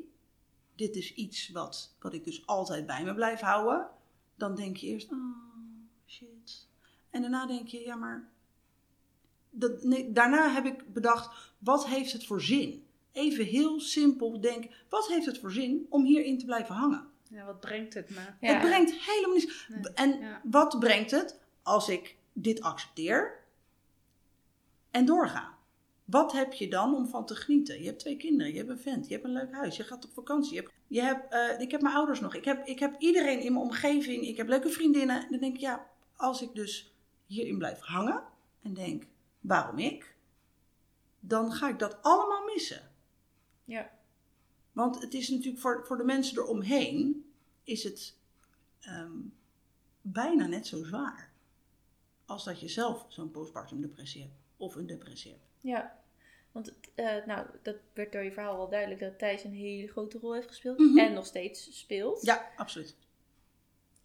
dit is iets wat, wat ik dus altijd bij me blijf houden. Dan denk je eerst, oh shit. En daarna denk je, ja maar, dat, nee, daarna heb ik bedacht, wat heeft het voor zin? Even heel simpel denk, wat heeft het voor zin om hierin te blijven hangen? Ja, wat brengt het me? Ja. Het brengt helemaal niets. Nee, En ja. wat brengt het als ik dit accepteer en doorga? Wat heb je dan om van te genieten? Je hebt twee kinderen, je hebt een vent, je hebt een leuk huis, je gaat op vakantie. Je hebt, je hebt, eh, ik heb mijn ouders nog, ik heb, ik heb iedereen in mijn omgeving, ik heb leuke vriendinnen. Dan denk ik, ja, als ik dus hierin blijf hangen en denk, waarom ik? Dan ga ik dat allemaal missen. Ja. Want het is natuurlijk voor, voor de mensen eromheen, is het ehm, bijna net zo zwaar. Als dat je zelf zo'n postpartum depressie hebt. Of een depressie hebt. Ja, want eh, nou, dat werd door je verhaal wel duidelijk dat Thijs een hele grote rol heeft gespeeld. Mhm. En nog steeds speelt. Ja, absoluut.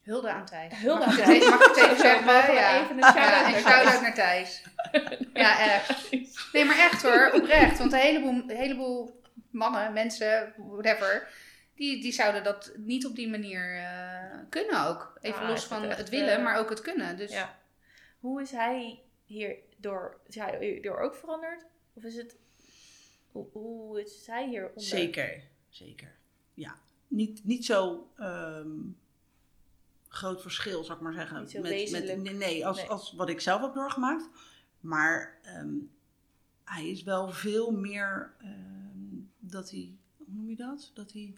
Hulde aan Thijs. Hulde Mag aan Thijs. Mag ik het even zeggen? Ja. even een shout-out Ja, naar naar Thijs. Ja, echt. Nee, maar echt hoor, oprecht. Want een heleboel, een heleboel mannen, mensen, whatever, die, die zouden dat niet op die manier eh, kunnen ook. Even Ah, los van het willen, eh, maar ook het kunnen. Dus Ja. Hoe is hij hierdoor, is hij hierdoor ook veranderd? Of is het, hoe, hoe is hij hieronder? Zeker, zeker. Ja, niet, niet zo ehm, groot verschil, zou ik maar zeggen. Niet zo wezenlijk. nee, nee, als, Nee. als wat ik zelf heb doorgemaakt. Maar ehm, hij is wel veel meer ehm, dat hij, hoe noem je dat? Dat hij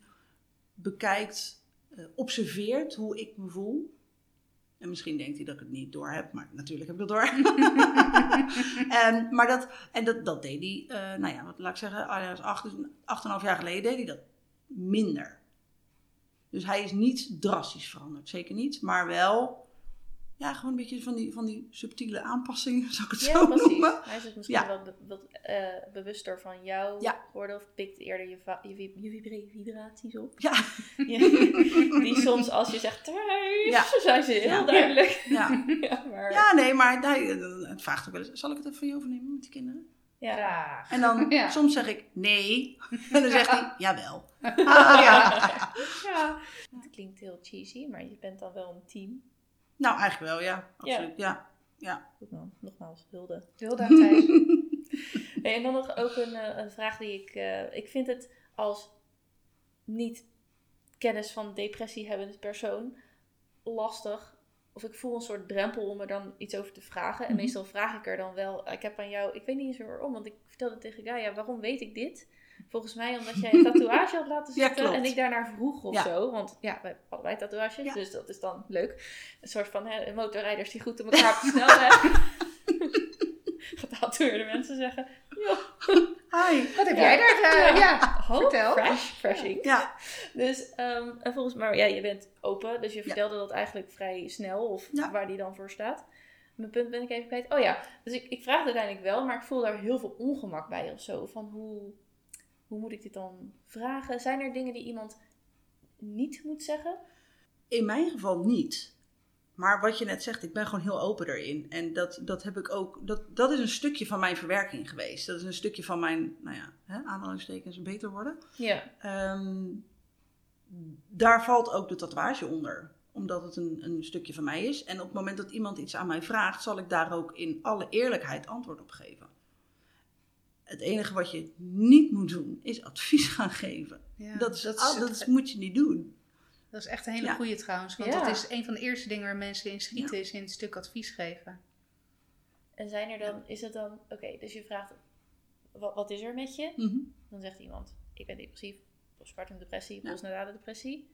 bekijkt, eh, observeert hoe ik me voel. En misschien denkt hij dat ik het niet door heb, maar natuurlijk heb ik dat door. en, maar dat, en dat, dat deed hij, eh, nou ja, wat laat ik zeggen, ah, acht, dus acht en een half jaar geleden deed hij dat minder. Dus hij is niet drastisch veranderd, zeker niet. Maar wel, ja, gewoon een beetje van die, van die subtiele aanpassingen, zou ik het Ja, zo precies. noemen. Hij is het misschien Ja. wel be- wat eh, bewuster van jou Ja. geworden. Of pikt eerder je, je, vib- je vibra- vibraties op. Ja. Die soms als je zegt thuis, Ja. zijn ze heel Ja. duidelijk. ja. Ja, maar, ja, nee, maar hij eh, het vraagt ook wel eens, zal ik het even van je overnemen met die kinderen? ja. graag. En dan, Ja. soms zeg ik nee. En dan zegt hij, jawel. Ah, ja. ja. Het klinkt heel cheesy, maar je bent dan wel een team. Nou, eigenlijk wel, ja. Absoluut, ja. ja. Goed man, nogmaals, hulde. Hulde aan Thijs. Nee, en dan nog ook een, eh, een vraag die ik... eh, ik vind het als niet kennis van depressie hebbende persoon lastig. Of ik voel een soort drempel om er dan iets over te vragen. En Mhm. meestal vraag ik er dan wel... Ik heb aan jou... Ik weet niet eens waarom, want ik vertelde tegen Gaia... Waarom weet ik dit? Volgens mij omdat jij een tatoeage had laten Ja, klopt. en ik daarnaar vroeg of Ja. zo. Want ja, wij hebben allebei tatoeages. Ja. Dus dat is dan leuk. Een soort van hè, motorrijders die goed op elkaar op de snelweg. Getatoeëerde mensen zeggen... Joh, Hi. Wat heb Ja. jij daar? eh, ja, Oh, vertel. Fresh, fresh ink. Ja, Dus, ehm, en volgens mij, ja, je bent open, dus je Ja. vertelde dat eigenlijk vrij snel, of Ja. waar die dan voor staat. Mijn punt ben ik even kwijt. Oh ja, dus ik, ik vraag het uiteindelijk wel, maar ik voel daar heel veel ongemak bij of zo. Van hoe, hoe moet ik dit dan vragen? Zijn er dingen die iemand niet moet zeggen? in mijn geval niet. Maar wat je net zegt, ik ben gewoon heel open erin. En dat, dat heb ik ook, dat, dat is een stukje van mijn verwerking geweest. Dat is een stukje van mijn, nou ja, hè, aanhalingstekens beter worden. Ja. Ehm, daar valt ook de tatoeage onder. Omdat het een, een stukje van mij is. En op het moment dat iemand iets aan mij vraagt, zal ik daar ook in alle eerlijkheid antwoord op geven. Het enige wat je niet moet doen, is advies gaan geven. Ja, dat is, dat dat, is- dat is- moet je niet doen. Dat is echt een hele Ja. goede trouwens. Want Ja. dat is een van de eerste dingen waar mensen in schieten, is in het stuk advies geven. En zijn er dan, is het dan, oké, dus je vraagt, wat, wat is er met je? Mhm. Dan zegt iemand, ik ben depressief, postpartum depressie, postnatale depressie.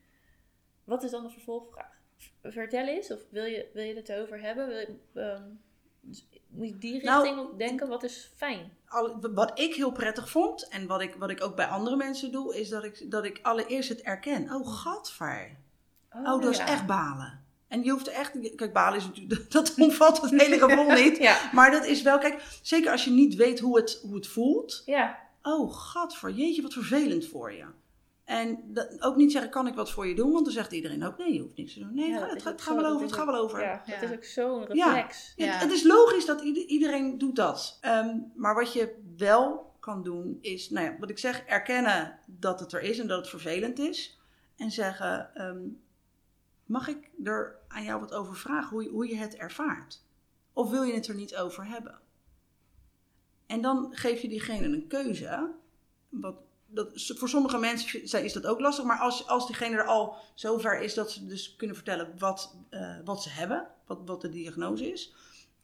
Wat is dan de vervolgvraag? Vertel eens, of wil je, wil je het erover hebben? Wil je, ehm, Dus moet je die Nou, richting op denken, wat is fijn? Al- wat ik heel prettig vond, en wat ik, wat ik ook bij andere mensen doe, is dat ik, dat ik allereerst het erken. Oh, gadver. Oh, dat is echt balen. En je hoeft er echt. Kijk, balen is natuurlijk. Dat omvat het hele gevoel niet. Ja, Maar dat is wel. Kijk, zeker als je niet weet hoe het, hoe het voelt. ja, Oh, gadver. Jeetje, wat vervelend voor je. En dat, ook niet zeggen, kan ik wat voor je doen? Want dan zegt iedereen ook, nee, je hoeft niks te doen. Nee, Ja, het dat gaat, het wel dat over, het gaat wel over. ja, Ja. is ook zo'n reflex. Het, Ja. het is logisch dat ieder- iedereen doet dat. Ehm, maar wat je wel kan doen is, nou ja, wat ik zeg, erkennen dat het er is en dat het vervelend is. En zeggen, ehm, mag ik er aan jou wat over vragen, hoe je, hoe je het ervaart? Of wil je het er niet over hebben? En dan geef je diegene een keuze. Wat, dat, voor sommige mensen is dat ook lastig, maar als, als diegene er al zover is dat ze dus kunnen vertellen wat, eh, wat ze hebben, wat, wat de diagnose is,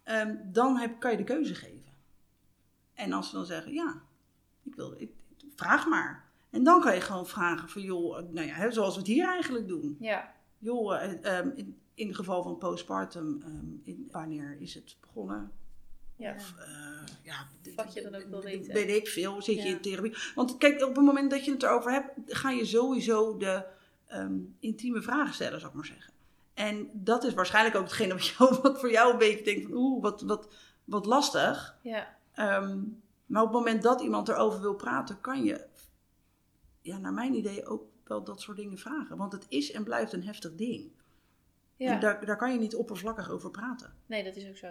ehm, dan heb, kan je de keuze geven. En als ze dan zeggen, ja, ik wil, ik, vraag maar. En dan kan je gewoon vragen van, joh, nou ja, zoals we het hier eigenlijk doen. Ja, Joh, eh, ehm, in, in het geval van postpartum, ehm, in, wanneer is het begonnen? Ja. Of, eh, ja, Wat je dan ook wil weten. Weet ik veel, zit je in therapie. Want kijk, op het moment dat je het erover hebt, ga je sowieso de ehm, intieme vragen stellen, zou ik maar zeggen. En dat is waarschijnlijk ook hetgene wat, jou, wat voor jou een beetje denkt van, oeh, wat, wat, wat lastig. ja. Ehm, maar op het moment dat iemand erover wil praten, kan je, ja, naar mijn idee, ook wel dat soort dingen vragen. Want het is en blijft een heftig ding. ja. En daar, daar kan je niet oppervlakkig over praten. Nee, dat is ook zo.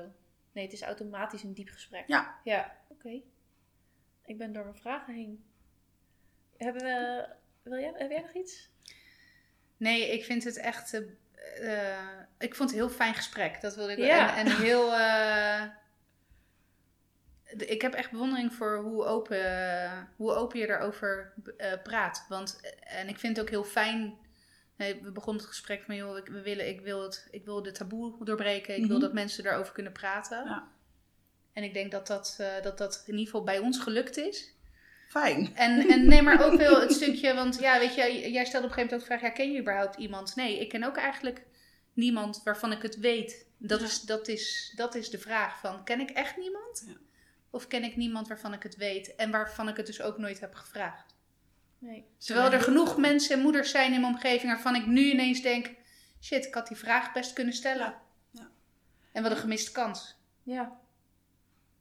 Nee, het is automatisch een diep gesprek. Ja. Ja, oké. Ik ben door mijn vragen heen. Hebben we... Wil jij, heb jij nog iets? Nee, ik vind het echt. eh, eh, ik vond het een heel fijn gesprek. Dat wilde ik Ja. En, en heel. eh, ik heb echt bewondering voor hoe open, hoe open je erover praat. Want, en ik vind het ook heel fijn. Nee, we begonnen het gesprek van, joh, ik, we willen, ik, wil het, ik wil de taboe doorbreken. Ik wil Mhm. dat mensen daarover kunnen praten. Ja. En ik denk dat dat, eh, dat dat in ieder geval bij ons gelukt is. Fijn. En, en neem maar ook wel het stukje, want ja, weet je, jij stelde op een gegeven moment ook de vraag, ja, ken je überhaupt iemand? Nee, ik ken ook eigenlijk niemand waarvan ik het weet. Dat, Ja. is, dat, is, dat is de vraag van, ken ik echt niemand? Ja. Of ken ik niemand waarvan ik het weet en waarvan ik het dus ook nooit heb gevraagd? Nee. Terwijl er genoeg mensen en moeders zijn in mijn omgeving waarvan ik nu ineens denk, shit, ik had die vraag best kunnen stellen. Ja. Ja. En wat een gemiste kans. Ja.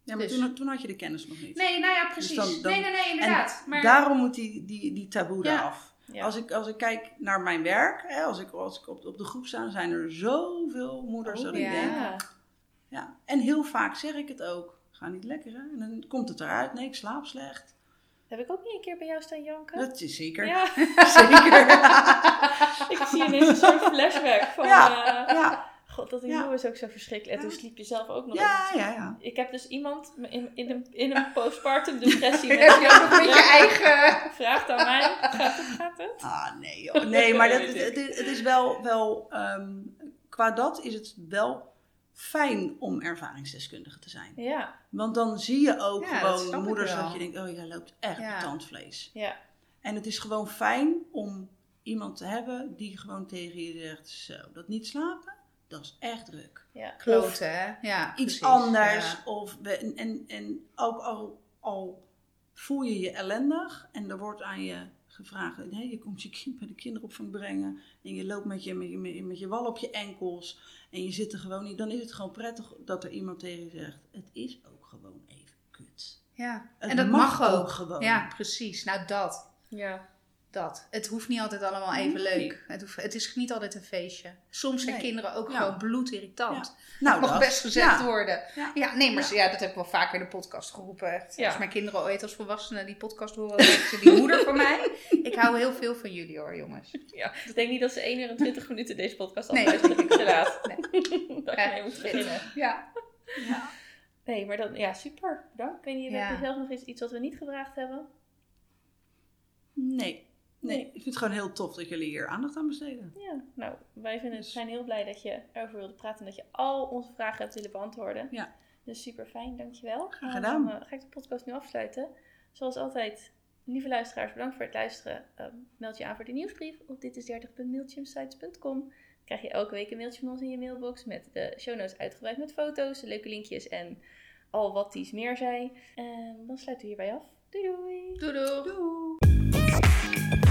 Ja, maar Dus. toen, toen had je de kennis nog niet. Nee, nou ja, precies. dan- dan- nee, nee, nee, inderdaad. En maar, daarom moet die, die, die taboe Ja. eraf. Ja. Als, ik, als ik kijk naar mijn werk, hè, als ik, als ik op, op de groep sta, zijn er zoveel moeders dat ik ja. denk. ja. Ja. En heel vaak zeg ik het ook. Ga niet lekker, hè? En dan komt het eruit. Nee, ik slaap slecht. Heb ik ook niet een keer bij jou staan janken? Dat is zeker. Ja, Zeker. ik zie ineens een soort flashback van... Ja. eh, ja, God, dat Ja. nieuwe is ook zo verschrikkelijk. En toen sliep je zelf ook nog ja, ja, ja. Ik heb dus iemand in, in een, in een postpartum depressie heb je ook nog met je eigen... Vraagt aan mij, gaat het, gaat het? Ah, nee joh. Nee, maar dat, het, het is- het is wel, wel ehm, qua dat is het wel fijn om ervaringsdeskundige te zijn. Ja, Want dan zie je ook Ja, gewoon moeders dat je denkt, oh jij loopt echt Ja. tandvlees. ja, En het is gewoon fijn om iemand te hebben die gewoon tegen je zegt, zo, dat niet slapen, dat is echt druk. ja. Kloten, hè? Ja, Iets precies, anders. ja. Of we, en, en, en ook al, al voel je je ellendig en er wordt aan je gevraagd, nee, je komt je kind bij de kinderopvang brengen en je loopt met je, met je, met je, wal op je enkels en je zit er gewoon niet, dan is het gewoon prettig dat er iemand tegen je zegt, het is ook gewoon even kut. Ja, Het en dat mag mag, ook ook. gewoon. Ja, precies. Nou, dat. ja. Dat. Het hoeft niet altijd allemaal even Nee. leuk. Het, hoeft, het is niet altijd een feestje. Soms zijn Nee. kinderen ook Ja. gewoon bloedirritant. Nou, Mag dat. best gezegd Ja. worden. Ja. Ja, nee, maar ja. dat heb ik wel vaker in de podcast geroepen. Ja. Als mijn kinderen ooit als volwassenen die podcast horen, dan ze, die moeder van mij. Ik hou heel veel van jullie hoor, jongens. ja. Ik denk niet dat ze 1 uur en 20 minuten deze podcast al Nee. uitzien. Te laat. Nee. Dat je mee moet beginnen. Ja. Ja. Nee, maar dan, ja, super. Bedankt. Ik weet niet, Ja. heb je zelf nog iets, iets wat we niet gevraagd hebben? Nee. Nee, ik vind het gewoon heel tof dat jullie hier aandacht aan besteden. Ja, nou, wij vinden, Dus- zijn heel blij dat je erover wilde praten en dat je al onze vragen hebt willen beantwoorden. Ja. Dus super fijn, dankjewel. Graag En gedaan. Dan eh, ga ik de podcast nu afsluiten. Zoals altijd, lieve luisteraars, bedankt voor het luisteren. Eh, meld je aan voor de nieuwsbrief op ditis30.mailchimsites.com. krijg je elke week een mailtje van ons in je mailbox met de show notes uitgebreid met foto's, leuke linkjes en al wat dies meer zei. En dan sluiten we hierbij af. Doei doei! Doei doei! Doei!